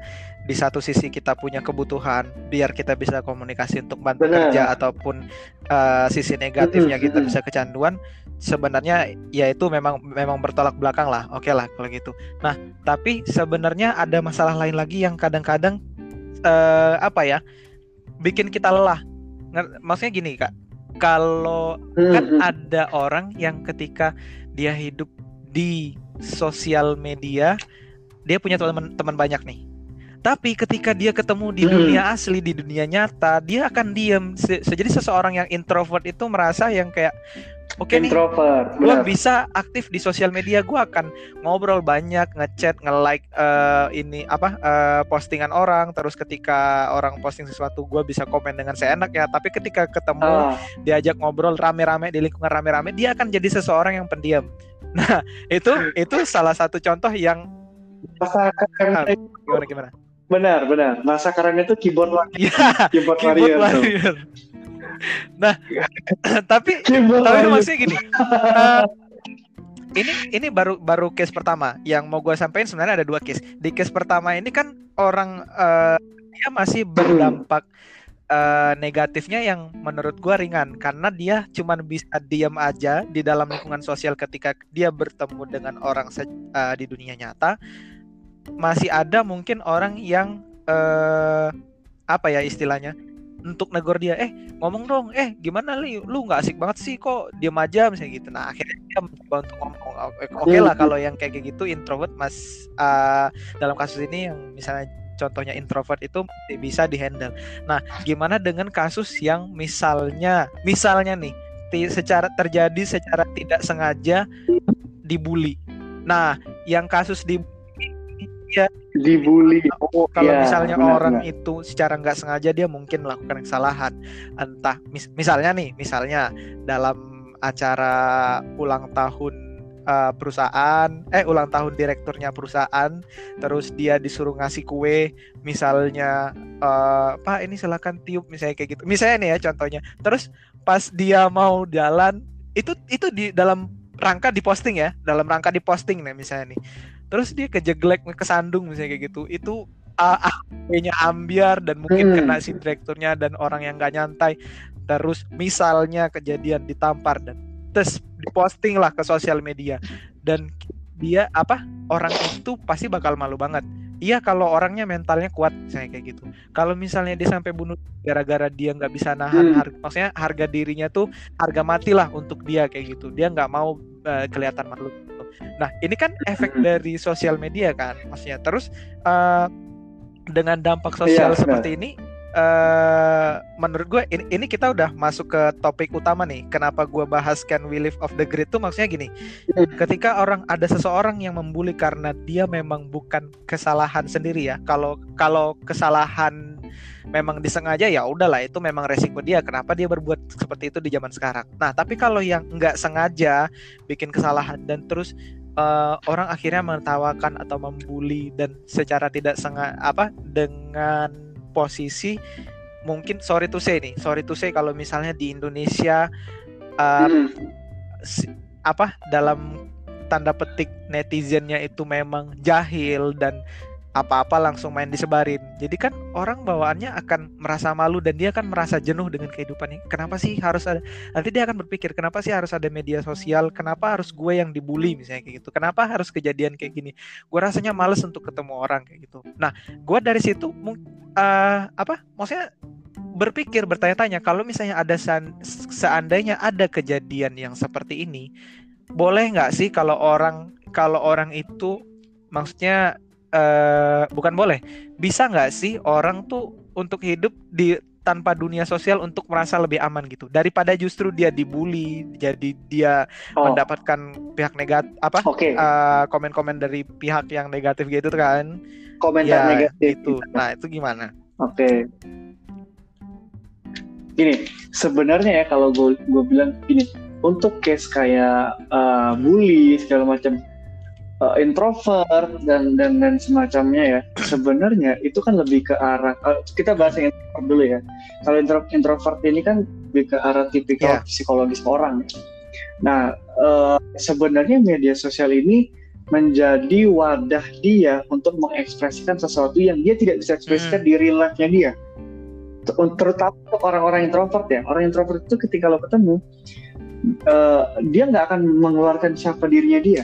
di satu sisi kita punya kebutuhan biar kita bisa komunikasi untuk bantu Bener. kerja ataupun uh, sisi negatifnya kita bisa kecanduan sebenarnya ya itu memang memang bertolak belakang lah oke okay lah kalau gitu nah tapi sebenarnya ada masalah lain lagi yang kadang-kadang uh, apa ya bikin kita lelah maksudnya gini kak kalau kan ada orang yang ketika dia hidup di sosial media dia punya teman-teman banyak nih tapi ketika dia ketemu di hmm. dunia asli, di dunia nyata, dia akan diem. Se jadi seseorang yang introvert itu merasa yang kayak Oke okay nih, gue bisa aktif di sosial media. Gue akan ngobrol banyak, ngechat, nge-like uh, ini apa uh, postingan orang. Terus ketika orang posting sesuatu, gue bisa komen dengan seenaknya. Tapi ketika ketemu, uh. diajak ngobrol rame-rame di lingkungan rame-rame, dia akan jadi seseorang yang pendiam. [LAUGHS] Nah, itu itu salah satu contoh yang gimana gimana? Benar, benar. Masa keren itu keyboard lagi. Ya, keyboard, keyboard warrior. Nah, [CLEARS THROAT] tapi tapi maksudnya gini. Uh, ini ini baru baru case pertama yang mau gue sampaikan sebenarnya ada dua case. Di case pertama ini kan orang uh, dia masih berdampak uh, negatifnya yang menurut gue ringan karena dia cuma bisa diam aja di dalam lingkungan sosial ketika dia bertemu dengan orang uh, di dunia nyata masih ada mungkin orang yang uh, apa ya istilahnya untuk negor dia eh ngomong dong eh gimana li? Lu nggak asik banget sih kok diam aja misalnya gitu. Nah akhirnya dia mencoba untuk ngomong. Oke okay lah kalau yang kayak gitu introvert mas uh, dalam kasus ini yang misalnya contohnya introvert itu bisa dihandle. Nah gimana dengan kasus yang misalnya misalnya nih secara terjadi secara tidak sengaja dibully. Nah yang kasus di ya dibully. Oh, kalau ya, misalnya benar, orang benar. itu secara nggak sengaja dia mungkin melakukan kesalahan. Entah mis misalnya nih misalnya dalam acara ulang tahun uh, perusahaan eh ulang tahun direkturnya perusahaan terus dia disuruh ngasih kue misalnya uh, pak ini silakan tiup misalnya kayak gitu. Misalnya nih ya contohnya. Terus pas dia mau jalan itu itu di dalam rangka diposting ya dalam rangka diposting nih misalnya nih terus dia kejeglek kesandung misalnya kayak gitu. Itu HP-nya ambiar dan mungkin hmm. kena si direkturnya dan orang yang gak nyantai. Terus misalnya kejadian ditampar dan terus diposting lah ke sosial media. Dan dia apa orang itu pasti bakal malu banget. Iya kalau orangnya mentalnya kuat misalnya kayak gitu. Kalau misalnya dia sampai bunuh gara-gara dia nggak bisa nahan hmm. harga, maksudnya harga dirinya tuh harga mati lah untuk dia kayak gitu. Dia nggak mau uh, kelihatan malu Nah, ini kan efek dari sosial media kan, maksudnya. Terus uh, dengan dampak iya, sosial iya, seperti ini, uh, menurut gue ini, ini kita udah masuk ke topik utama nih. Kenapa gue bahas Can We Live Off the Grid tuh maksudnya gini. Ketika orang ada seseorang yang membuli karena dia memang bukan kesalahan sendiri ya. Kalau kalau kesalahan memang disengaja ya udahlah itu memang resiko dia kenapa dia berbuat seperti itu di zaman sekarang nah tapi kalau yang nggak sengaja bikin kesalahan dan terus uh, orang akhirnya menertawakan atau membuli dan secara tidak sengaja apa dengan posisi mungkin sorry to say nih sorry to say kalau misalnya di Indonesia uh, hmm. si, apa dalam tanda petik netizennya itu memang jahil dan apa-apa langsung main disebarin. Jadi kan orang bawaannya akan merasa malu dan dia akan merasa jenuh dengan kehidupannya. Kenapa sih harus ada? Nanti dia akan berpikir kenapa sih harus ada media sosial? Kenapa harus gue yang dibully misalnya kayak gitu? Kenapa harus kejadian kayak gini? Gue rasanya males untuk ketemu orang kayak gitu. Nah, gue dari situ uh, apa? Maksudnya berpikir bertanya-tanya kalau misalnya ada seandainya ada kejadian yang seperti ini, boleh nggak sih kalau orang kalau orang itu maksudnya uh, bukan boleh bisa nggak sih orang tuh untuk hidup di tanpa dunia sosial untuk merasa lebih aman gitu daripada justru dia dibully jadi dia oh. mendapatkan pihak negatif apa okay. uh, eh, komen-komen dari pihak yang negatif gitu kan komentar ya, negatif itu nah itu gimana oke okay. gini sebenarnya ya kalau gue gue bilang gini untuk case kayak uh, bully segala macam uh, introvert dan dan dan semacamnya ya. Sebenarnya itu kan lebih ke arah uh, kita bahas yang introvert dulu ya. Kalau intro, introvert ini kan lebih ke arah tipikal yeah. psikologis orang. Nah uh, sebenarnya media sosial ini menjadi wadah dia untuk mengekspresikan sesuatu yang dia tidak bisa ekspresikan hmm. di real life-nya dia. Terutama untuk orang-orang introvert ya. Orang introvert itu ketika lo ketemu uh, dia nggak akan mengeluarkan siapa dirinya dia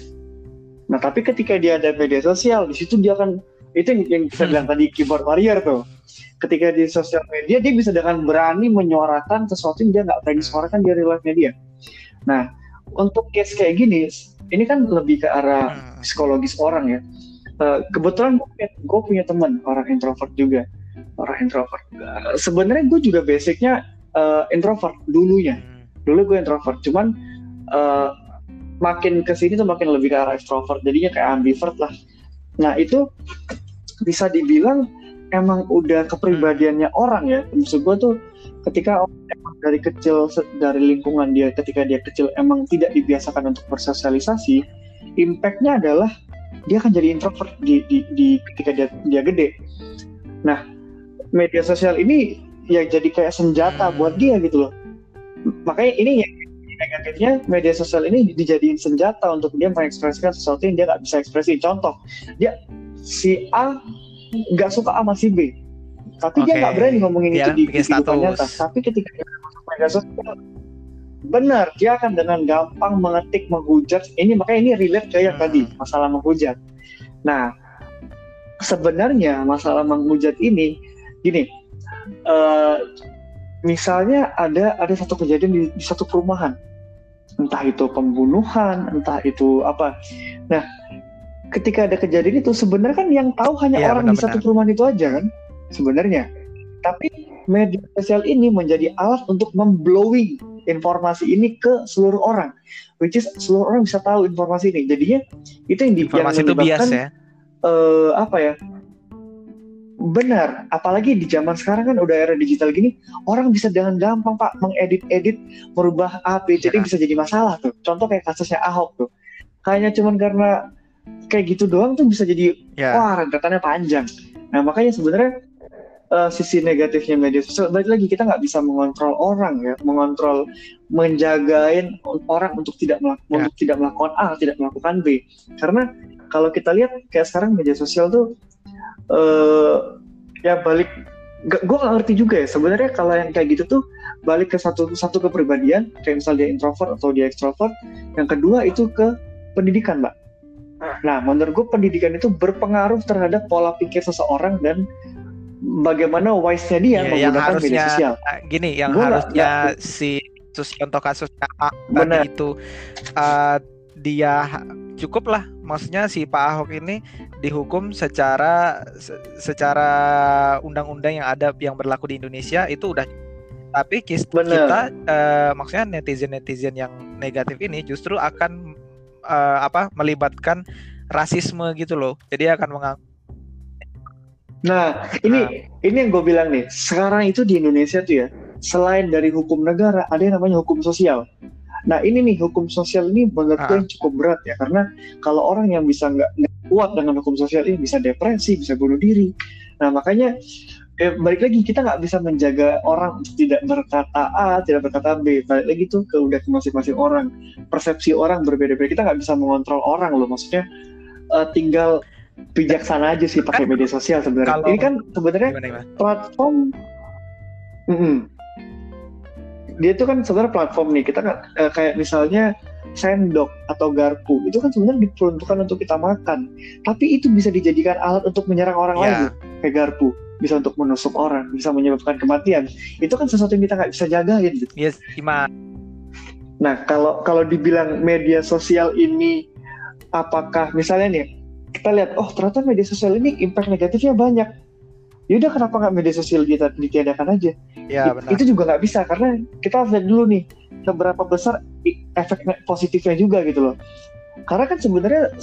Nah, tapi ketika dia ada media sosial, di situ dia akan itu yang, yang kita bilang tadi keyboard warrior tuh. Ketika di sosial media dia bisa dengan berani menyuarakan sesuatu yang dia nggak berani suarakan di real life dia. Nah, untuk case kayak gini, ini kan lebih ke arah hmm. psikologis orang ya. Uh, kebetulan gue punya teman orang introvert juga, orang introvert. Uh, Sebenarnya gue juga basicnya uh, introvert dulunya. Hmm. Dulu gue introvert, cuman uh, makin ke sini tuh makin lebih ke arah extrovert. Jadinya kayak ambivert lah. Nah itu bisa dibilang emang udah kepribadiannya orang ya. Maksud gue tuh ketika emang dari kecil dari lingkungan dia ketika dia kecil emang tidak dibiasakan untuk bersosialisasi impactnya adalah dia akan jadi introvert di, di, di ketika dia dia gede. Nah media sosial ini ya jadi kayak senjata buat dia gitu loh. Makanya ini yang negatifnya media sosial ini dijadiin senjata untuk dia mengekspresikan sesuatu yang dia nggak bisa ekspresi contoh dia si A nggak suka sama si B tapi okay. dia nggak berani ngomongin dia itu di kehidupan nyata. Tapi ketika dia masuk media sosial benar dia akan dengan gampang mengetik menghujat. Ini makanya ini relate kayak yang hmm. tadi masalah menghujat. Nah sebenarnya masalah menghujat ini gini uh, misalnya ada ada satu kejadian di, di satu perumahan. Entah itu pembunuhan entah itu apa. Nah ketika ada kejadian itu sebenarnya kan yang tahu hanya ya, orang benar, di satu perumahan itu aja kan sebenarnya. Tapi media sosial ini menjadi alat untuk memblowing informasi ini ke seluruh orang which is seluruh orang bisa tahu informasi ini. Jadinya itu yang di informasi yang itu bias ya. uh, apa ya Benar, apalagi di zaman sekarang kan udah era digital gini, orang bisa dengan gampang pak mengedit-edit, merubah A, B, jadi ya. bisa jadi masalah tuh. Contoh kayak kasusnya Ahok tuh, kayaknya cuman karena kayak gitu doang tuh bisa jadi ya. wah rentetannya panjang. Nah makanya sebenarnya uh, sisi negatifnya media sosial, balik lagi kita nggak bisa mengontrol orang ya, mengontrol, menjagain orang untuk tidak melakukan, ya. untuk tidak melakukan A, tidak melakukan B. Karena kalau kita lihat kayak sekarang media sosial tuh uh, ya balik gue gak ngerti juga ya. Sebenarnya kalau yang kayak gitu tuh balik ke satu satu kepribadian kayak misalnya dia introvert atau dia extrovert yang kedua itu ke pendidikan mbak. Nah menurut gue pendidikan itu berpengaruh terhadap pola pikir seseorang dan bagaimana wise-nya dia ya, menggunakan harusnya, media sosial. gini yang gua harusnya gak, si kasus contoh kasusnya A tadi itu uh, dia cukup lah maksudnya si Pak Ahok ini dihukum secara secara undang-undang yang ada yang berlaku di Indonesia itu udah. Tapi kita, kita uh, maksudnya netizen netizen yang negatif ini justru akan uh, apa melibatkan rasisme gitu loh. Jadi akan mengang nah ini nah. ini yang gue bilang nih. Sekarang itu di Indonesia tuh ya selain dari hukum negara ada yang namanya hukum sosial Nah ini nih hukum sosial ini menurut gue ah. cukup berat ya karena kalau orang yang bisa nggak kuat dengan hukum sosial ini bisa depresi, bisa bunuh diri. Nah makanya eh, balik lagi kita nggak bisa menjaga orang tidak berkata A, tidak berkata B. Balik lagi tuh ke udah ke masing-masing orang. Persepsi orang berbeda-beda. Kita nggak bisa mengontrol orang loh. Maksudnya uh, tinggal bijaksana aja sih pakai media sosial sebenarnya. Ini kan sebenarnya platform. Mm -hmm dia itu kan sebenarnya platform nih kita kan uh, kayak misalnya sendok atau garpu itu kan sebenarnya diperuntukkan untuk kita makan. Tapi itu bisa dijadikan alat untuk menyerang orang yeah. lain. Kayak garpu bisa untuk menusuk orang bisa menyebabkan kematian. Itu kan sesuatu yang kita nggak bisa jagain gitu. Yes ima. Nah kalau kalau dibilang media sosial ini apakah misalnya nih kita lihat oh ternyata media sosial ini impact negatifnya banyak yaudah kenapa nggak media sosial kita ditiadakan aja? Ya, benar. itu juga nggak bisa karena kita harus lihat dulu nih seberapa besar efek positifnya juga gitu loh. Karena kan sebenarnya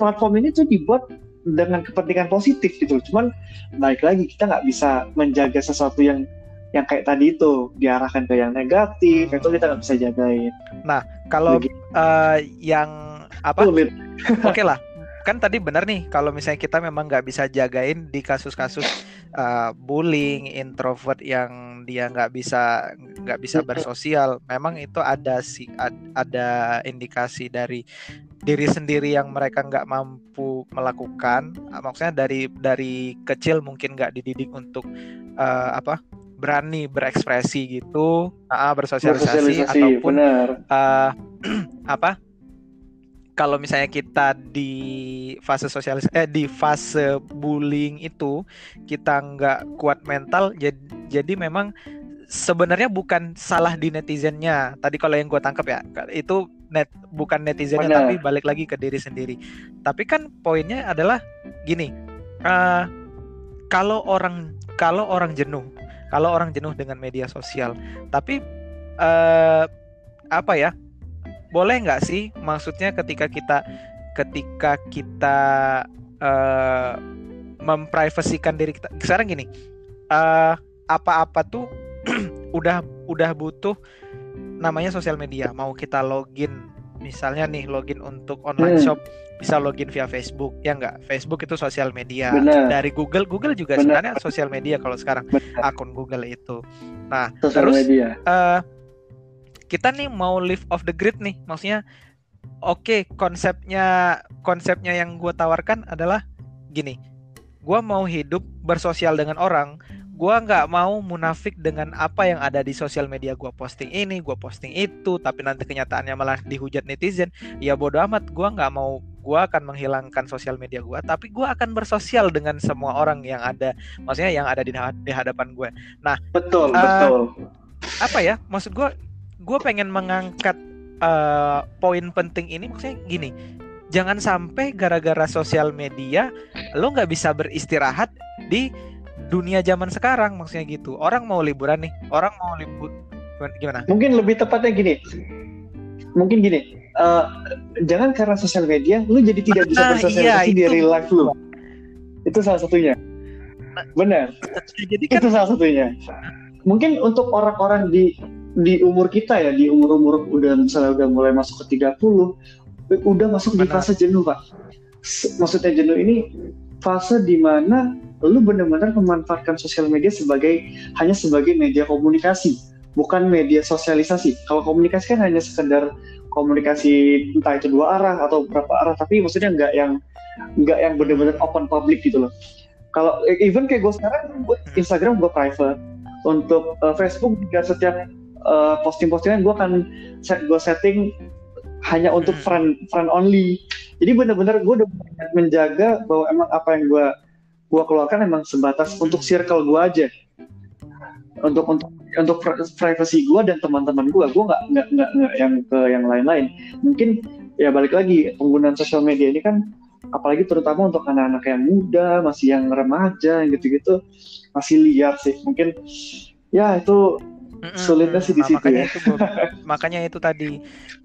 platform ini tuh dibuat dengan kepentingan positif gitu. Cuman balik lagi kita nggak bisa menjaga sesuatu yang yang kayak tadi itu diarahkan ke yang negatif itu kita nggak bisa jagain. Nah kalau uh, yang apa? Oke okay lah kan tadi benar nih kalau misalnya kita memang nggak bisa jagain di kasus-kasus uh, bullying introvert yang dia nggak bisa nggak bisa bersosial memang itu ada si ada indikasi dari diri sendiri yang mereka nggak mampu melakukan maksudnya dari dari kecil mungkin nggak dididik untuk uh, apa berani berekspresi gitu, uh, bersosialisasi, bersosialisasi ataupun. Uh, [CLEARS THROAT] apa? Kalau misalnya kita di fase sosialis eh di fase bullying itu kita nggak kuat mental, jadi jadi memang sebenarnya bukan salah di netizennya. Tadi kalau yang gue tangkap ya itu net bukan netizennya Benar. tapi balik lagi ke diri sendiri. Tapi kan poinnya adalah gini, uh, kalau orang kalau orang jenuh kalau orang jenuh dengan media sosial. Tapi uh, apa ya? Boleh nggak sih? Maksudnya ketika kita ketika kita uh, memprivasikan diri kita. Sekarang gini, uh, apa-apa tuh [CLEARS THROAT] udah udah butuh namanya sosial media. Mau kita login misalnya nih login untuk online hmm. shop bisa login via Facebook ya enggak Facebook itu sosial media Bener. dari Google Google juga Bener. sebenarnya sosial media kalau sekarang Bener. akun Google itu nah sosial terus media. Uh, kita nih mau live off the grid nih. Maksudnya oke okay, konsepnya konsepnya yang gue tawarkan adalah gini. Gue mau hidup bersosial dengan orang. Gua nggak mau munafik dengan apa yang ada di sosial media Gua posting ini gue posting itu tapi nanti kenyataannya malah dihujat netizen. Ya bodoh amat Gua nggak mau gue akan menghilangkan sosial media gue tapi gue akan bersosial dengan semua orang yang ada maksudnya yang ada di, di hadapan gue nah betul uh, betul. apa ya? Maksud gue gue pengen mengangkat uh, poin penting ini maksudnya gini jangan sampai gara-gara sosial media lo nggak bisa beristirahat di dunia zaman sekarang maksudnya gitu. Orang mau liburan nih, orang mau libur gimana? Mungkin lebih tepatnya gini. Mungkin gini, uh, jangan karena sosial media lu jadi tidak nah, bisa bersosialisasi iya, di real life lu. Itu salah satunya. Benar. Jadi kan... Itu salah satunya. Mungkin untuk orang-orang di di umur kita ya, di umur-umur udah misalnya udah mulai masuk ke 30, udah masuk Benar. di fase jenuh, Pak. Maksudnya jenuh ini fase di mana lu benar-benar memanfaatkan sosial media sebagai hanya sebagai media komunikasi, bukan media sosialisasi. Kalau komunikasi kan hanya sekedar komunikasi entah itu dua arah atau berapa arah, tapi maksudnya nggak yang nggak yang benar-benar open public gitu loh. Kalau e, even kayak gue sekarang, gue Instagram gue private, untuk uh, Facebook juga setiap uh, posting-postingan gue akan set gue setting hanya untuk hmm. friend friend only. Jadi benar-benar gue udah menjaga bahwa emang apa yang gue gue keluarkan emang sebatas untuk circle gue aja. Untuk untuk untuk privacy gue dan teman-teman gue gue nggak nggak nggak yang ke yang lain-lain. Mungkin ya balik lagi penggunaan sosial media ini kan apalagi terutama untuk anak-anak yang muda masih yang remaja yang gitu-gitu masih liar sih. Mungkin ya itu sulitnya sih di nah, situ makanya ya. itu [LAUGHS] makanya itu tadi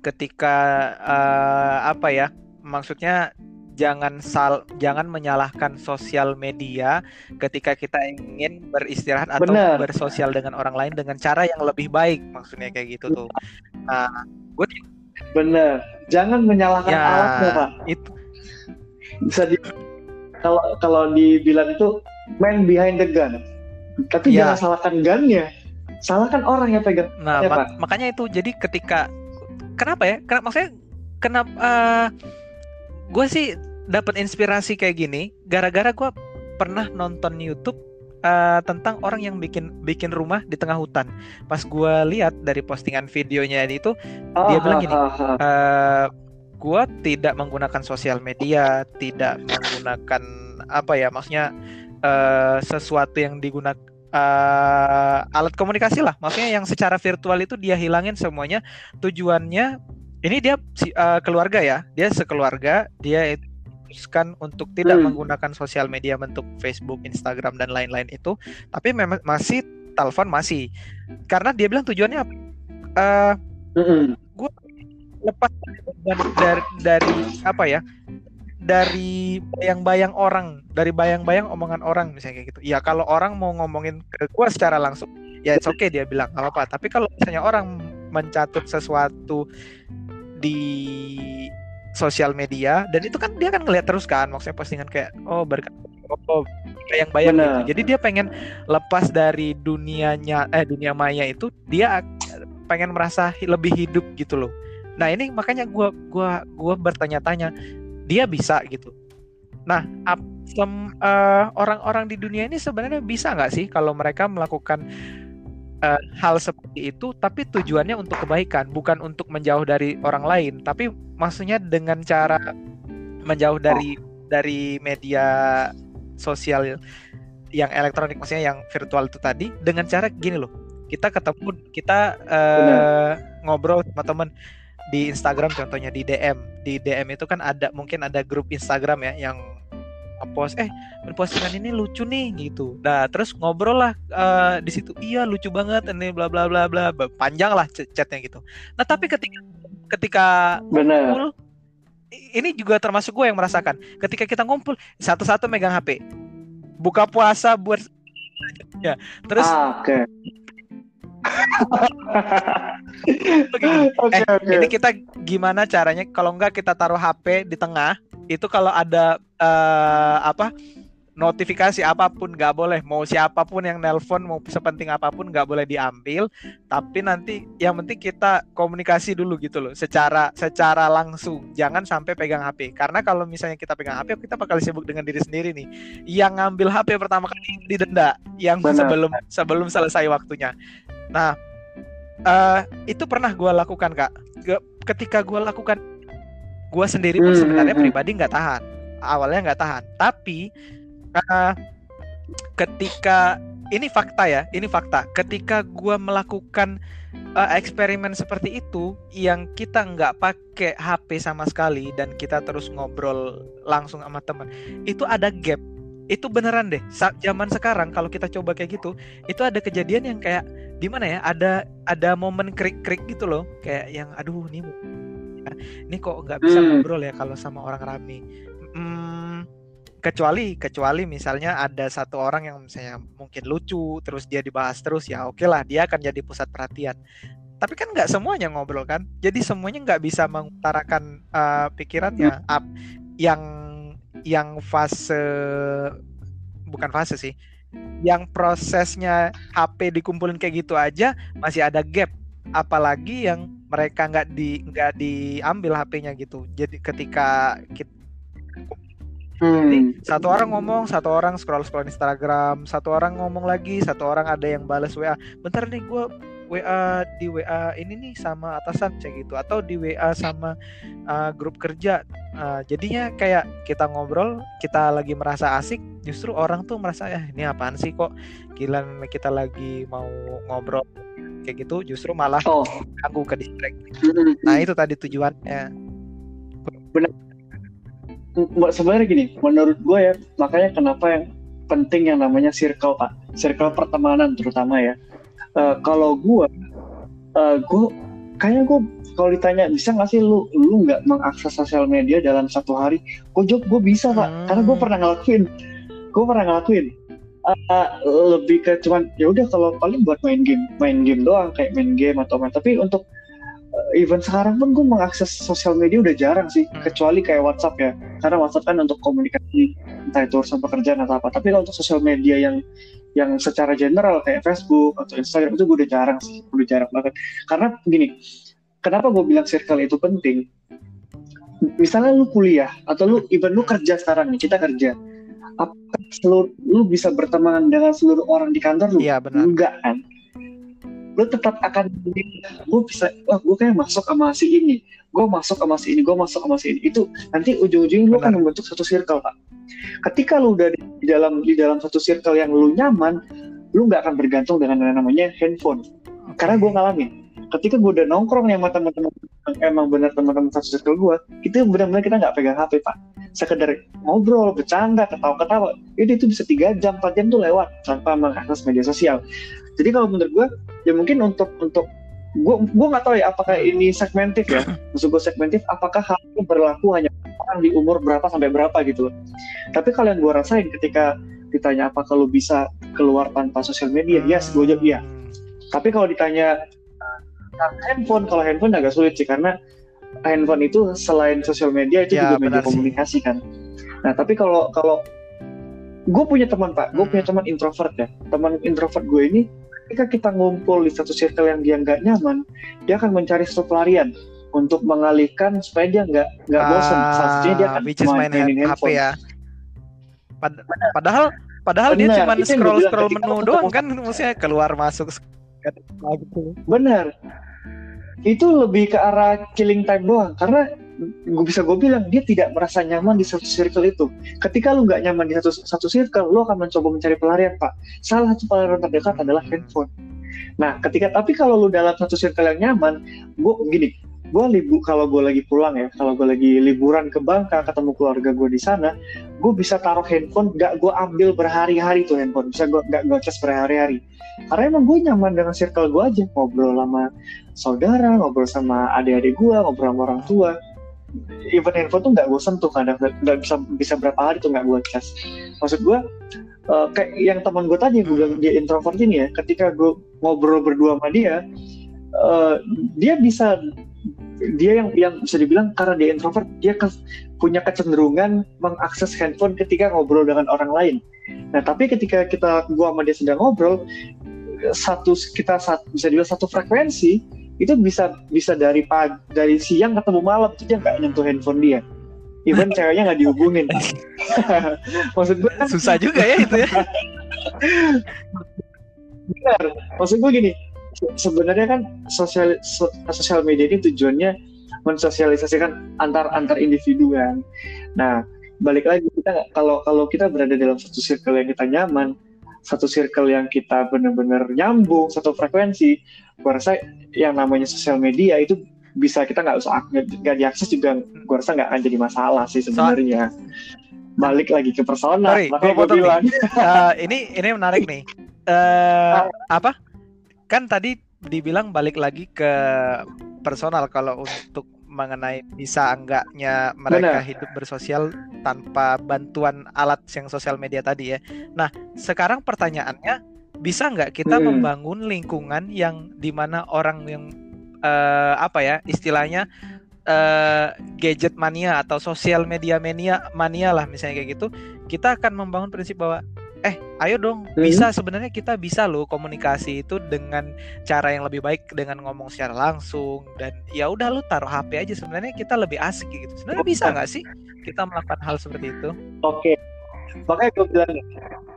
ketika uh, apa ya maksudnya jangan sal jangan menyalahkan sosial media ketika kita ingin beristirahat atau Bener. bersosial dengan orang lain dengan cara yang lebih baik maksudnya kayak gitu tuh. Nah gue bener jangan menyalahkan ya, alatnya pak. itu. Bisa di kalau kalau dibilang itu man behind the gun. Tapi ya. jangan salahkan gunnya salahkan orang yang pegang. Nah ya, mak makanya itu jadi ketika kenapa ya? Kenapa maksudnya kenapa uh, gue sih dapat inspirasi kayak gini gara-gara gue pernah nonton YouTube uh, tentang orang yang bikin bikin rumah di tengah hutan. Pas gue lihat dari postingan videonya itu, oh, dia bilang gini, uh, gue tidak menggunakan sosial media, tidak menggunakan apa ya, maksudnya uh, sesuatu yang digunakan uh, alat komunikasi lah, maksudnya yang secara virtual itu dia hilangin semuanya. Tujuannya ini dia uh, keluarga ya dia sekeluarga dia memutuskan untuk tidak hmm. menggunakan sosial media bentuk Facebook Instagram dan lain-lain itu tapi memang masih telepon masih karena dia bilang tujuannya apa uh, hmm. gue lepas dari, dari dari apa ya dari bayang-bayang orang dari bayang-bayang omongan orang misalnya kayak gitu ya kalau orang mau ngomongin ke gue secara langsung ya oke okay dia bilang apa apa tapi kalau misalnya orang mencatut sesuatu di sosial media dan itu kan dia kan ngeliat terus kan maksudnya postingan kayak oh berkat oh, yang bayang gitu. Jadi dia pengen lepas dari dunianya eh dunia maya itu dia pengen merasa lebih hidup gitu loh. Nah ini makanya gue gua gua bertanya-tanya dia bisa gitu. Nah uh, orang-orang di dunia ini sebenarnya bisa nggak sih kalau mereka melakukan uh, hal seperti itu tapi tujuannya untuk kebaikan bukan untuk menjauh dari orang lain tapi maksudnya dengan cara menjauh dari dari media sosial yang elektronik maksudnya yang virtual itu tadi dengan cara gini loh kita ketemu kita uh, ngobrol sama teman di Instagram contohnya di DM di DM itu kan ada mungkin ada grup Instagram ya yang post eh postingan ini lucu nih gitu. Nah terus ngobrol lah uh, di situ iya lucu banget ini bla bla bla bla. Panjang lah chatnya gitu. Nah tapi ketika ketika Bener. ngumpul ini juga termasuk gue yang merasakan. Ketika kita ngumpul satu-satu megang HP buka puasa buat ya terus ah, okay okay, eh, okay. ini kita gimana caranya? Kalau enggak kita taruh HP di tengah. Itu kalau ada uh, apa notifikasi apa pun nggak boleh. Mau siapa pun yang nelpon mau sepenting apa pun nggak boleh diambil. Tapi nanti yang penting kita komunikasi dulu gitu loh. Secara secara langsung. Jangan sampai pegang HP karena kalau misalnya kita pegang HP kita bakal sibuk dengan diri sendiri nih. Yang ngambil HP pertama kali didenda yang Benar. sebelum sebelum selesai waktunya nah uh, itu pernah gue lakukan kak ketika gue lakukan gue sendiri pun hmm, sebenarnya hmm, hmm. pribadi nggak tahan awalnya nggak tahan tapi uh, ketika ini fakta ya, ini fakta. Ketika gue melakukan uh, eksperimen seperti itu, yang kita nggak pakai HP sama sekali dan kita terus ngobrol langsung sama teman, itu ada gap. Itu beneran deh. Saat zaman sekarang kalau kita coba kayak gitu, itu ada kejadian yang kayak di mana ya? Ada ada momen krik-krik gitu loh, kayak yang aduh ini ini kok nggak bisa hmm. ngobrol ya kalau sama orang rame. Hmm, kecuali kecuali misalnya ada satu orang yang misalnya mungkin lucu terus dia dibahas terus ya oke okay lah dia akan jadi pusat perhatian tapi kan nggak semuanya ngobrol kan jadi semuanya nggak bisa mengutarakan uh, pikirannya up yang yang fase bukan fase sih yang prosesnya HP dikumpulin kayak gitu aja masih ada gap apalagi yang mereka nggak di nggak diambil HP-nya gitu jadi ketika kita Hmm. Jadi satu orang ngomong, satu orang scroll scroll Instagram, satu orang ngomong lagi, satu orang ada yang balas WA. Bentar nih gue WA di WA ini nih sama atasan cek gitu atau di WA sama uh, grup kerja. Uh, jadinya kayak kita ngobrol, kita lagi merasa asik, justru orang tuh merasa ya ini apaan sih kok gila kita lagi mau ngobrol kayak gitu, justru malah oh. ganggu ke distract. Hmm. Nah itu tadi tujuannya. Benar sebenarnya gini menurut gue ya makanya kenapa yang penting yang namanya circle pak circle pertemanan terutama ya uh, kalau gue uh, gue kayaknya gue kalau ditanya bisa nggak sih lu lu nggak mengakses sosial media dalam satu hari? Gue jawab gue bisa pak. Hmm. karena gue pernah ngelakuin. Gue pernah ngelakuin. Uh, lebih ke cuman ya udah kalau paling buat main game main game doang kayak main game atau main. Tapi untuk even sekarang pun gue mengakses sosial media udah jarang sih hmm. kecuali kayak WhatsApp ya. Karena WhatsApp kan untuk komunikasi entah itu urusan pekerjaan atau apa. Tapi kalau untuk sosial media yang yang secara general kayak Facebook atau Instagram itu gue udah jarang sih udah jarang banget. Karena gini kenapa gue bilang circle itu penting? Misalnya lu kuliah atau lu even lu kerja sekarang nih kita kerja. Apa seluruh lu bisa berteman dengan seluruh orang di kantor lu? Iya, benar. enggak kan? Lu tetap akan gue bisa wah gue kayak masuk sama si ini. Gue masuk sama si ini gue masuk sama si ini. Itu nanti ujung-ujungnya lu akan membentuk satu circle pak ketika lu udah di dalam di dalam satu circle yang lu nyaman lu nggak akan bergantung dengan yang namanya handphone. Okay. karena gue ngalamin ketika gue udah nongkrong yang sama teman-teman emang benar teman-teman satu circle gue itu benar-benar kita nggak pegang HP pak. Sekedar ngobrol bercanda ketawa-ketawa itu itu bisa tiga jam empat jam tuh lewat tanpa mengakses media sosial. Jadi kalau menurut gue ya mungkin untuk untuk gue gue nggak tahu ya apakah ini segmentif ya. [LAUGHS] Maksud gue segmentif apakah hal ini berlaku hanya orang di umur berapa sampai berapa gitu tapi kalau yang gue rasain ketika ditanya apa kalau bisa keluar tanpa sosial media hmm. yes gue jawab iya tapi kalau ditanya handphone kalau handphone agak sulit sih karena handphone itu selain sosial media itu Ya, juga media sih. komunikasi kan. Nah tapi kalau kalau gue punya teman pak, gue Hmm. punya teman introvert ya. Teman introvert gue ini ketika kita ngumpul di satu circle yang dia nggak nyaman, dia akan mencari suatu pelarian untuk mengalihkan supaya dia nggak nggak bosan. Dia akan Ah, which is main mainin HP handphone. ya. Pad- padahal padahal dia cuma scroll scroll menu doang kan maksudnya keluar masuk. Benar. Itu lebih ke arah killing time doang karena gue bisa gue bilang dia tidak merasa nyaman di satu circle itu. Ketika lu nggak nyaman di satu satu circle, lu akan mencoba mencari pelarian pak. Salah satu pelarian terdekat adalah handphone. Nah, ketika tapi kalau lu dalam satu circle yang nyaman, gue gini, gue libu kalau gue lagi pulang ya, kalau gue lagi liburan ke Bangka, ketemu keluarga gue di sana, gue bisa taruh handphone, gak gue ambil berhari-hari tuh handphone, bisa gue gak gue cas berhari-hari. Karena emang gue nyaman dengan circle gue aja, ngobrol sama saudara, ngobrol sama adik-adik gue, ngobrol sama orang tua. Even handphone tuh nggak gue sentuh kadang nggak bisa bisa berapa hari tuh nggak gue cas. Maksud gue eh, kayak yang teman gue tadi gue bilang dia introvert ini ya, ketika gue ngobrol berdua sama dia, eh, dia bisa dia yang yang bisa dibilang karena dia introvert dia ke- punya kecenderungan mengakses handphone ketika ngobrol dengan orang lain. Nah tapi ketika kita gua sama dia sedang ngobrol satu kita sat- bisa dibilang satu frekuensi itu bisa bisa dari pagi dari siang ketemu malam itu dia nggak nyentuh handphone dia. Even [LAUGHS] ceweknya nggak dihubungin. [LAUGHS] Maksud gue kan Susah juga ya itu ya. [LAUGHS] benar. Maksud gue gini, sebenarnya kan sosial so- sosial media ini tujuannya mensosialisasikan antar antar individu kan. Nah, balik lagi kita kalau kalau kita berada dalam satu circle yang kita nyaman, satu circle yang kita benar-benar nyambung, satu frekuensi, gua rasa yang namanya sosial media itu bisa kita nggak usah nggak diakses juga, gua rasa nggak akan jadi masalah sih sebenarnya. Balik lagi ke persona, Sorry, makanya gua gue nih. bilang. Eh, ini ini menarik nih. Eh apa? Kan tadi dibilang balik lagi ke personal kalau untuk mengenai bisa enggaknya mereka Benar. hidup bersosial tanpa bantuan alat yang sosial media tadi ya. Nah, sekarang pertanyaannya bisa nggak kita Hmm. membangun lingkungan yang di mana orang yang eh, apa ya istilahnya eh, gadget mania atau sosial media mania mania lah misalnya kayak gitu kita akan membangun prinsip bahwa eh ayo dong Hmm. bisa sebenarnya kita bisa loh komunikasi itu dengan cara yang lebih baik dengan ngomong secara langsung dan ya udah lu taruh HP aja sebenarnya kita lebih asik gitu sebenarnya bisa nggak sih kita melakukan hal seperti itu Oke. Makanya gue bilang,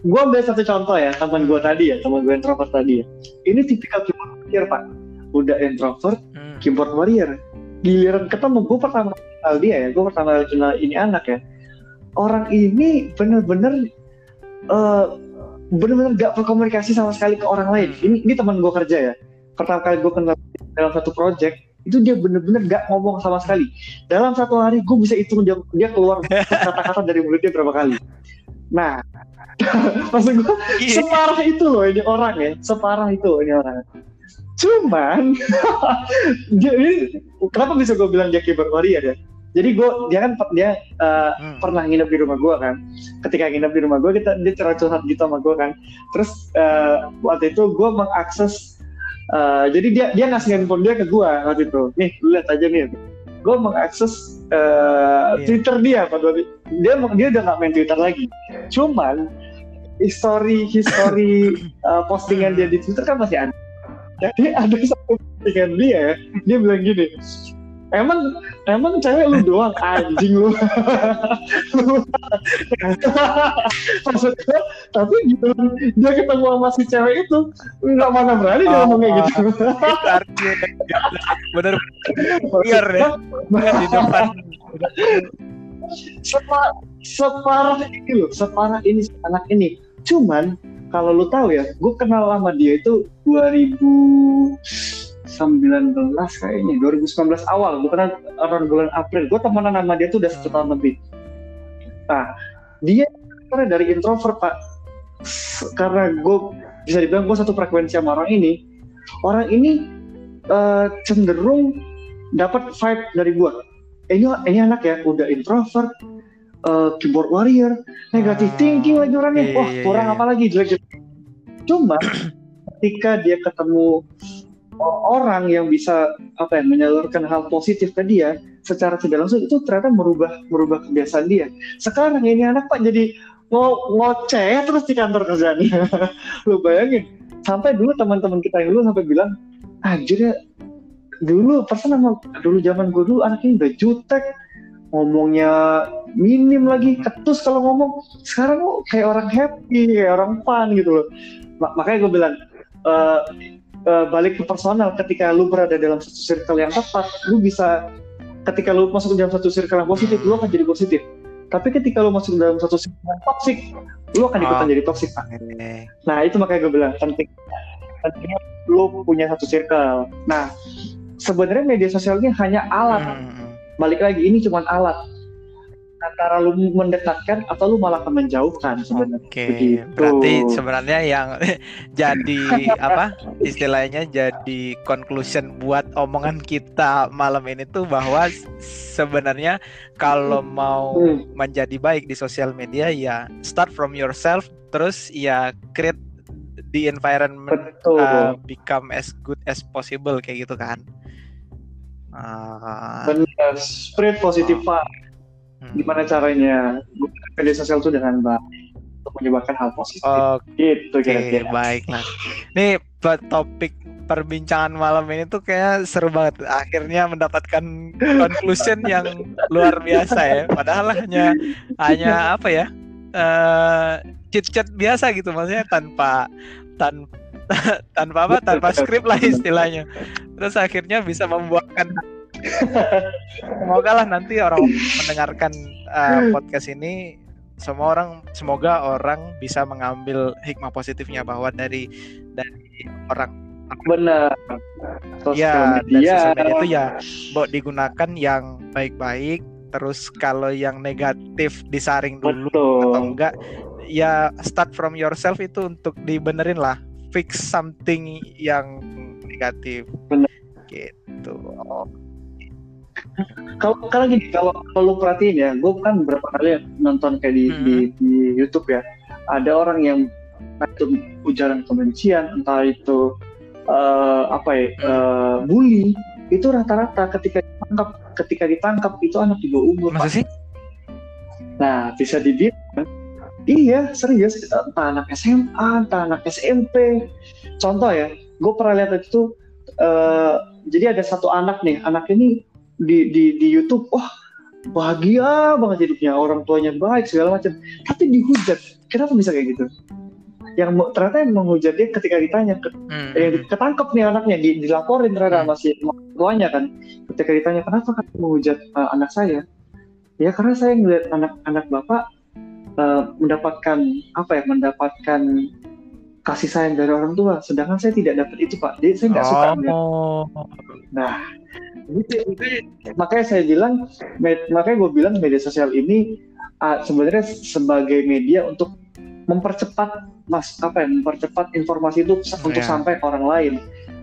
gue ambil satu contoh ya, teman gue tadi ya, teman gue introvert tadi ya. Ini tipikal keyboard warrior pak. Udah introvert, Hmm. keyboard warrior. Giliran ketemu, gue pertama kali kenal dia ya, gue pertama kali kenal ini anak ya. Orang ini bener-bener, eh bener-bener gak berkomunikasi sama sekali ke orang lain. Hmm. Ini, ini teman gue kerja ya. Pertama kali gue kenal dalam satu project, itu dia bener-bener gak ngomong sama sekali. Dalam satu hari gue bisa hitung dia, dia keluar [LAUGHS] kata-kata dari mulut dia berapa kali. Nah, [LAUGHS] maksud gue Iya. separah itu loh ini orang ya, separah itu ini orang. Cuman, [LAUGHS] jadi kenapa bisa gue bilang dia keyboard warrior ya? Jadi gue dia kan dia uh, Hmm. pernah nginep di rumah gue kan. Ketika nginep di rumah gue kita dia curhat-curhat gitu sama gue kan. Terus uh, waktu itu gue mengakses uh, jadi dia dia ngasih handphone dia ke gue waktu itu. Nih lihat aja nih. Gue mengakses uh, Iya. Twitter dia pada dia dia udah nggak main Twitter lagi. Cuman history history uh, [LAUGHS] postingan dia di Twitter kan masih ada. Jadi ada satu postingan dia, dia bilang gini, emang emang cewek lu doang anjing lu. Maksudnya, tapi gitu dia ketemu sama si cewek itu nggak mana berani dia ngomong kayak gitu. itu artinya bener bener ya di depan Sepa- separah ini loh, separah ini anak ini. Cuman kalau lu tahu ya, gue kenal sama dia itu 2019 kayaknya, 2019 awal. Kenal orang bulan April. Gue temenan sama dia tuh udah satu tahun lebih. Nah, dia karena dari introvert pak, karena gue bisa dibilang gue satu frekuensi sama orang ini. Orang ini eh, cenderung dapat vibe dari gue. Ini ini anak ya udah introvert, eh, keyboard warrior, negative Ah, thinking lagi orangnya. iya, Wah iya, kurang iya. apa lagi jelek jelek. Cuma ketika dia ketemu orang yang bisa apa ya menyalurkan hal positif ke dia secara tidak langsung itu ternyata merubah merubah kebiasaan dia. Sekarang ini anak pak jadi ngo ngoceh terus di kantor kerjanya. [LAUGHS] Lu bayangin sampai dulu teman-teman kita yang dulu sampai bilang anjir ya dulu persen sama dulu zaman gue dulu anak ini udah jutek ngomongnya minim lagi ketus kalau ngomong sekarang kok kayak orang happy kayak orang fun gitu loh makanya gue bilang uh, uh, balik ke personal ketika lu berada dalam satu circle yang tepat lu bisa ketika lu masuk dalam satu circle yang positif lu akan jadi positif. Tapi ketika lu masuk dalam satu circle yang toxic lu akan ikutan oh. jadi toxic. Pak nah itu makanya gue bilang penting pentingnya lu punya satu circle. Nah sebenarnya media sosial ini hanya alat. Hmm, hmm. balik lagi ini cuma alat antara lu mendekatkan atau lu malah menjauhkan sebenarnya. Oke. Okay. Berarti sebenarnya yang [LAUGHS] jadi apa istilahnya jadi conclusion buat omongan kita malam ini tuh bahwa sebenarnya kalau mau hmm. menjadi baik di sosial media ya start from yourself terus ya create the environment Uh, become as good as possible kayak gitu kan. Uh, Benar, spread positive uh, Hmm. Gimana caranya media sosial itu dengan baik untuk menyebabkan hal positif. Oh, gitu kira-kira. Baik. Nah, ini topik perbincangan malam ini tuh kayak seru banget. Akhirnya mendapatkan conclusion yang luar biasa ya. Padahal hanya hanya apa ya? Uh, chit-chat biasa gitu maksudnya tanpa tanpa [LAUGHS] tanpa apa tanpa skrip lah istilahnya terus akhirnya bisa membuahkan semoga lah nanti orang mendengarkan uh, podcast ini semua orang semoga orang bisa mengambil hikmah positifnya bahwa dari dari orang benar ya media. sosial media itu ya buat digunakan yang baik-baik terus kalau yang negatif disaring dulu Betul. atau enggak ya start from yourself itu untuk dibenerin lah fix something yang negatif Benar. gitu kalau kalau gini kalau kalau perhatiin ya gue kan beberapa kali nonton kayak di, hmm. di di YouTube ya. Ada orang yang itu ujaran kebencian entah itu uh, apa ya uh, bully itu rata-rata ketika ditangkap ketika ditangkap itu anak di bawah umur masa sih? Nah bisa dibilang iya serius entah anak SMA entah anak SMP contoh ya gue pernah lihat itu uh, jadi ada satu anak nih anak ini di di di YouTube wah bahagia banget hidupnya orang tuanya baik segala macam. Tapi dihujat. Kenapa bisa kayak gitu? Yang ternyata yang menghujat dia ketika ditanya ke, hmm. yang ketangkep nih anaknya di, dilaporin terhadap hmm. masih tuanya kan. Ketika ditanya kenapa kamu menghujat uh, anak saya? Ya karena saya ngeliat anak-anak bapak uh, mendapatkan apa ya mendapatkan kasih sayang dari orang tua sedangkan saya tidak dapat itu pak jadi saya nggak suka oh. nah gitu, makanya saya bilang makanya gue bilang media sosial ini uh, sebenarnya sebagai media untuk mempercepat mas apa ya mempercepat informasi itu untuk yeah. sampai ke orang lain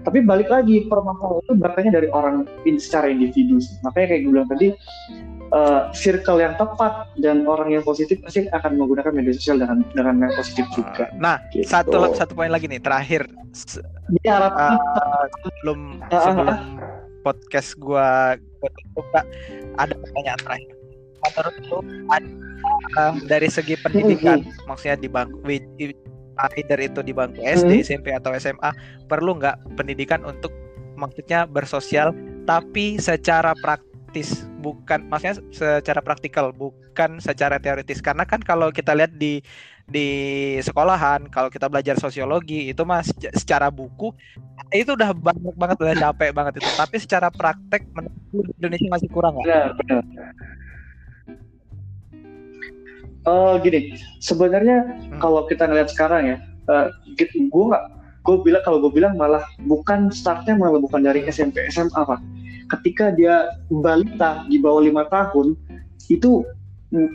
tapi balik lagi permasalahan itu berkaitannya dari orang secara individu makanya kayak gue bilang tadi uh, circle yang tepat dan orang yang positif pasti akan menggunakan media sosial dengan dengan yang positif juga. Nah, gitu. satu satu poin lagi nih terakhir. Ya, uh, sebelum uh, sebelum uh, podcast gua buka ada pertanyaan terakhir. Menurut lu uh, dari segi pendidikan, mm-hmm. maksudnya di bangku either itu di bangku SD, mm-hmm. SMP atau SMA, perlu nggak pendidikan untuk maksudnya bersosial tapi secara praktis bukan maksudnya secara praktikal bukan secara teoritis karena kan kalau kita lihat di di sekolahan kalau kita belajar sosiologi itu mas secara buku itu udah banyak banget udah capek banget itu tapi secara praktek Indonesia masih kurang nggak? Benar, benar. Uh, gini, sebenarnya hmm. kalau kita ngeliat sekarang ya, uh, gue nggak, gue bilang kalau gue bilang malah bukan startnya malah bukan dari SMP SMA pak. Ketika dia balita di bawah lima tahun itu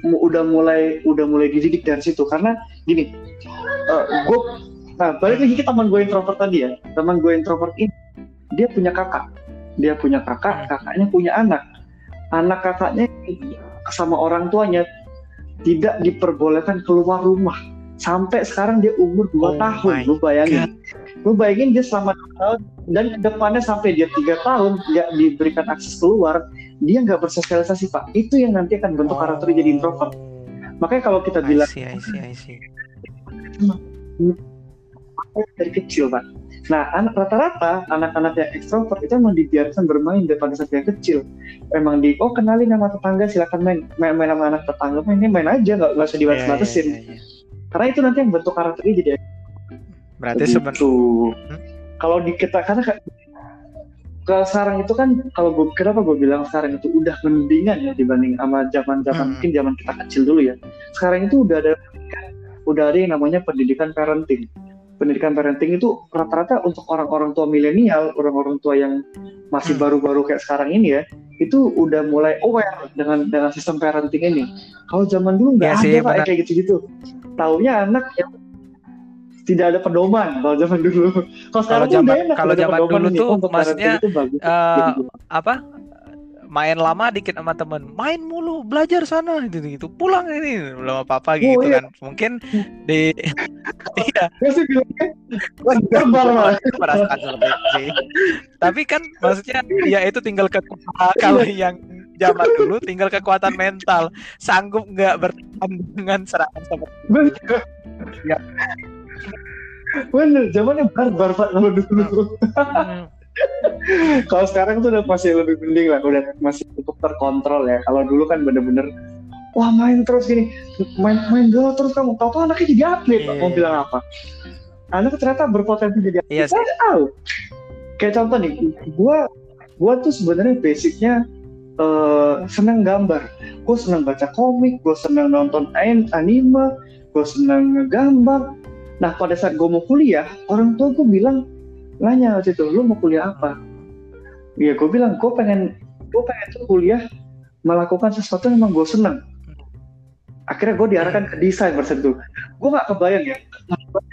udah mulai udah mulai dididik dari situ. Karena gini uh, eh, gue nah balik lagi ke teman gue introvert tadi ya. Teman gue introvert ini dia punya kakak. Dia punya kakak kakaknya punya anak. Anak kakaknya sama orang tuanya tidak diperbolehkan keluar rumah. Sampai sekarang dia umur 2 oh tahun lu bayangin. God. Lu bayangin dia selama dua tahun dan depannya sampai dia tiga tahun nggak diberikan akses keluar dia nggak bersosialisasi pak. Itu yang nanti akan bentuk karakter jadi introvert. Makanya kalau kita bilang I see, I see, I see. dari kecil pak. Nah anak rata-rata anak-anak yang ekstrovert itu emang dibiarkan bermain daripada saat dia kecil. Emang di oh kenalin nama tetangga silakan main main, main sama anak tetangga. Main ini main aja nggak usah Iya, iya, dibatas-batasin. iya, iya. karena itu nanti yang bentuk karakternya jadi Berarti Begitu. sebenarnya Hmm? Kalau di kita karena kalau sekarang itu kan kalau gue kenapa gue bilang sekarang itu udah mendingan ya dibanding sama zaman zaman Hmm. mungkin zaman kita kecil dulu ya. Sekarang itu udah ada udah ada yang namanya pendidikan parenting. Pendidikan parenting itu rata-rata untuk orang-orang tua milenial, orang-orang tua yang masih Hmm. baru-baru kayak sekarang ini ya, itu udah mulai aware dengan dengan sistem parenting ini. Kalau zaman dulu nggak Iya ada sih, Pak, kayak gitu-gitu. Taunya anak yang tidak ada pedoman kalau zaman dulu. Kalau sekarang tuh zaman- enak, kalau zaman dulu nih, tuh oh, untuk maksudnya, itu bagus. Gitu. apa main lama dikit sama temen main mulu belajar sana gitu gitu pulang ini belum apa apa Oh, gitu iya. kan mungkin di [LAUGHS] [LAUGHS] iya Gue sih bilangnya barbar malah. perasaan seperti itu sih tapi kan maksudnya ya itu tinggal kekuatan kalau yang zaman dulu tinggal kekuatan mental sanggup nggak bertahan dengan serangan seperti itu Bener. Ya. Bener, zamannya barbar pak kalau dulu. Hmm, [LAUGHS] kalau sekarang tuh udah masih lebih mending lah, udah masih cukup terkontrol ya. Kalau dulu kan bener-bener wah main terus gini, main main bola terus kamu tahu tuh anaknya jadi atlet. Iya, mau iya. bilang apa? Anak ternyata berpotensi jadi atlet. iya sih Saya tahu. Kayak contoh nih, gua gua tuh sebenarnya basicnya eh, senang gambar. Gue senang baca komik, gue senang nonton an- anime, gue senang ngegambar. Nah pada saat gue mau kuliah, orang tua gue bilang nanya waktu itu, lu mau kuliah apa? Ya gue bilang, gue pengen gue pengen tuh kuliah melakukan sesuatu yang emang gue senang. Akhirnya gue diarahkan ke desain itu. Gue nggak kebayang ya,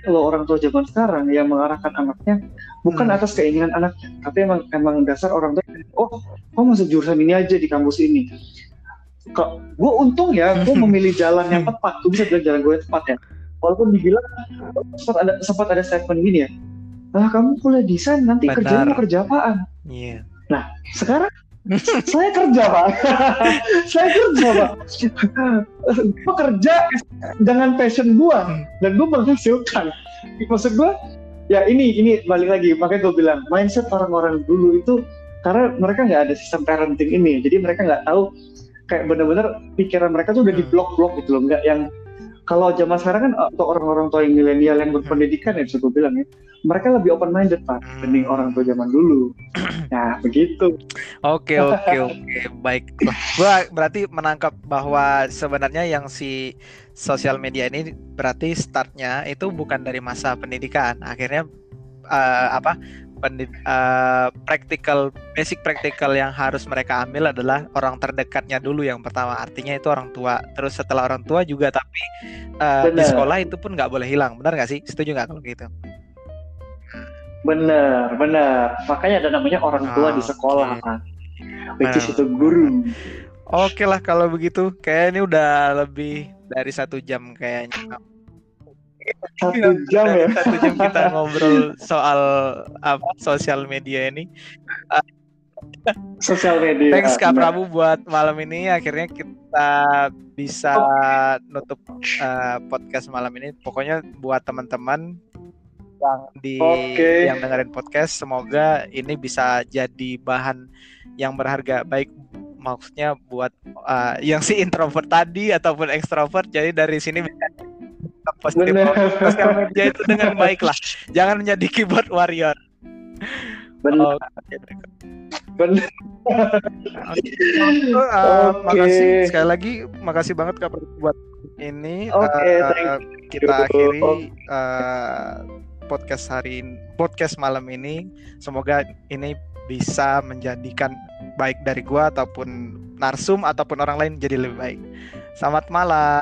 kalau orang tua zaman sekarang yang mengarahkan anaknya bukan Hmm. atas keinginan anaknya, tapi emang emang dasar orang tua. Oh, kau masuk jurusan ini aja di kampus ini. Kok gue untung ya, gue [LAUGHS] memilih jalan yang tepat. Gue bisa bilang jalan gue yang tepat ya. Walaupun dibilang sempat ada sempat ada statement gini ya. Nah, kamu kuliah desain nanti Benar. kerjanya mau kerja apaan? iya Sekarang saya kerja pak, [LAUGHS] saya kerja pak. gue kerja dengan passion gue dan gue menghasilkan. Maksud gue, ya ini ini balik lagi makanya gue bilang mindset orang-orang dulu itu karena mereka nggak ada sistem parenting ini, jadi mereka nggak tahu kayak bener-bener pikiran mereka tuh udah di Hmm. blok-blok gitu loh, nggak yang kalau zaman sekarang kan untuk orang-orang tua yang milenial yang berpendidikan ya bisa gue bilang ya, mereka lebih open minded pak dibanding Hmm. orang tua zaman dulu. [CLEARS THROAT] Nah begitu. Oke oke [LAUGHS] oke baik. Gua berarti menangkap bahwa sebenarnya yang si sosial media ini berarti startnya itu bukan dari masa pendidikan. Akhirnya eh, apa pendid, eh, practical basic practical yang harus mereka ambil adalah orang terdekatnya dulu yang pertama. Artinya itu orang tua. Terus setelah orang tua juga tapi eh, di sekolah itu pun nggak boleh hilang. Benar nggak sih? Setuju nggak kalau gitu? Bener, bener. Makanya ada namanya orang tua di Oke. sekolah kan. Which is Benar. itu guru. Oke lah kalau begitu. Kayak ini udah lebih dari satu jam kayaknya. Satu jam ya. Satu jam kita [LAUGHS] ngobrol soal apa sosial media ini. Sosial media. Thanks Kak. Prabu buat malam ini. Akhirnya kita bisa nutup uh, podcast malam ini. Pokoknya buat teman-teman yang di Oke. yang dengerin podcast, semoga ini bisa jadi bahan yang berharga baik maksudnya buat uh, yang si introvert tadi ataupun ekstrovert. Jadi dari sini bisa positif Bener. sosial media itu dengan baik lah. Jangan menjadi keyboard warrior. Bener. Oke. Bener. Uh, Oke. Makasih sekali lagi, makasih banget Kak Prabu buat ini. Oke, Uh, thank kita you. akhiri uh, podcast hari ini, podcast malam ini. Semoga ini bisa menjadikan baik dari gua ataupun narsum ataupun orang lain jadi lebih baik. Selamat malam.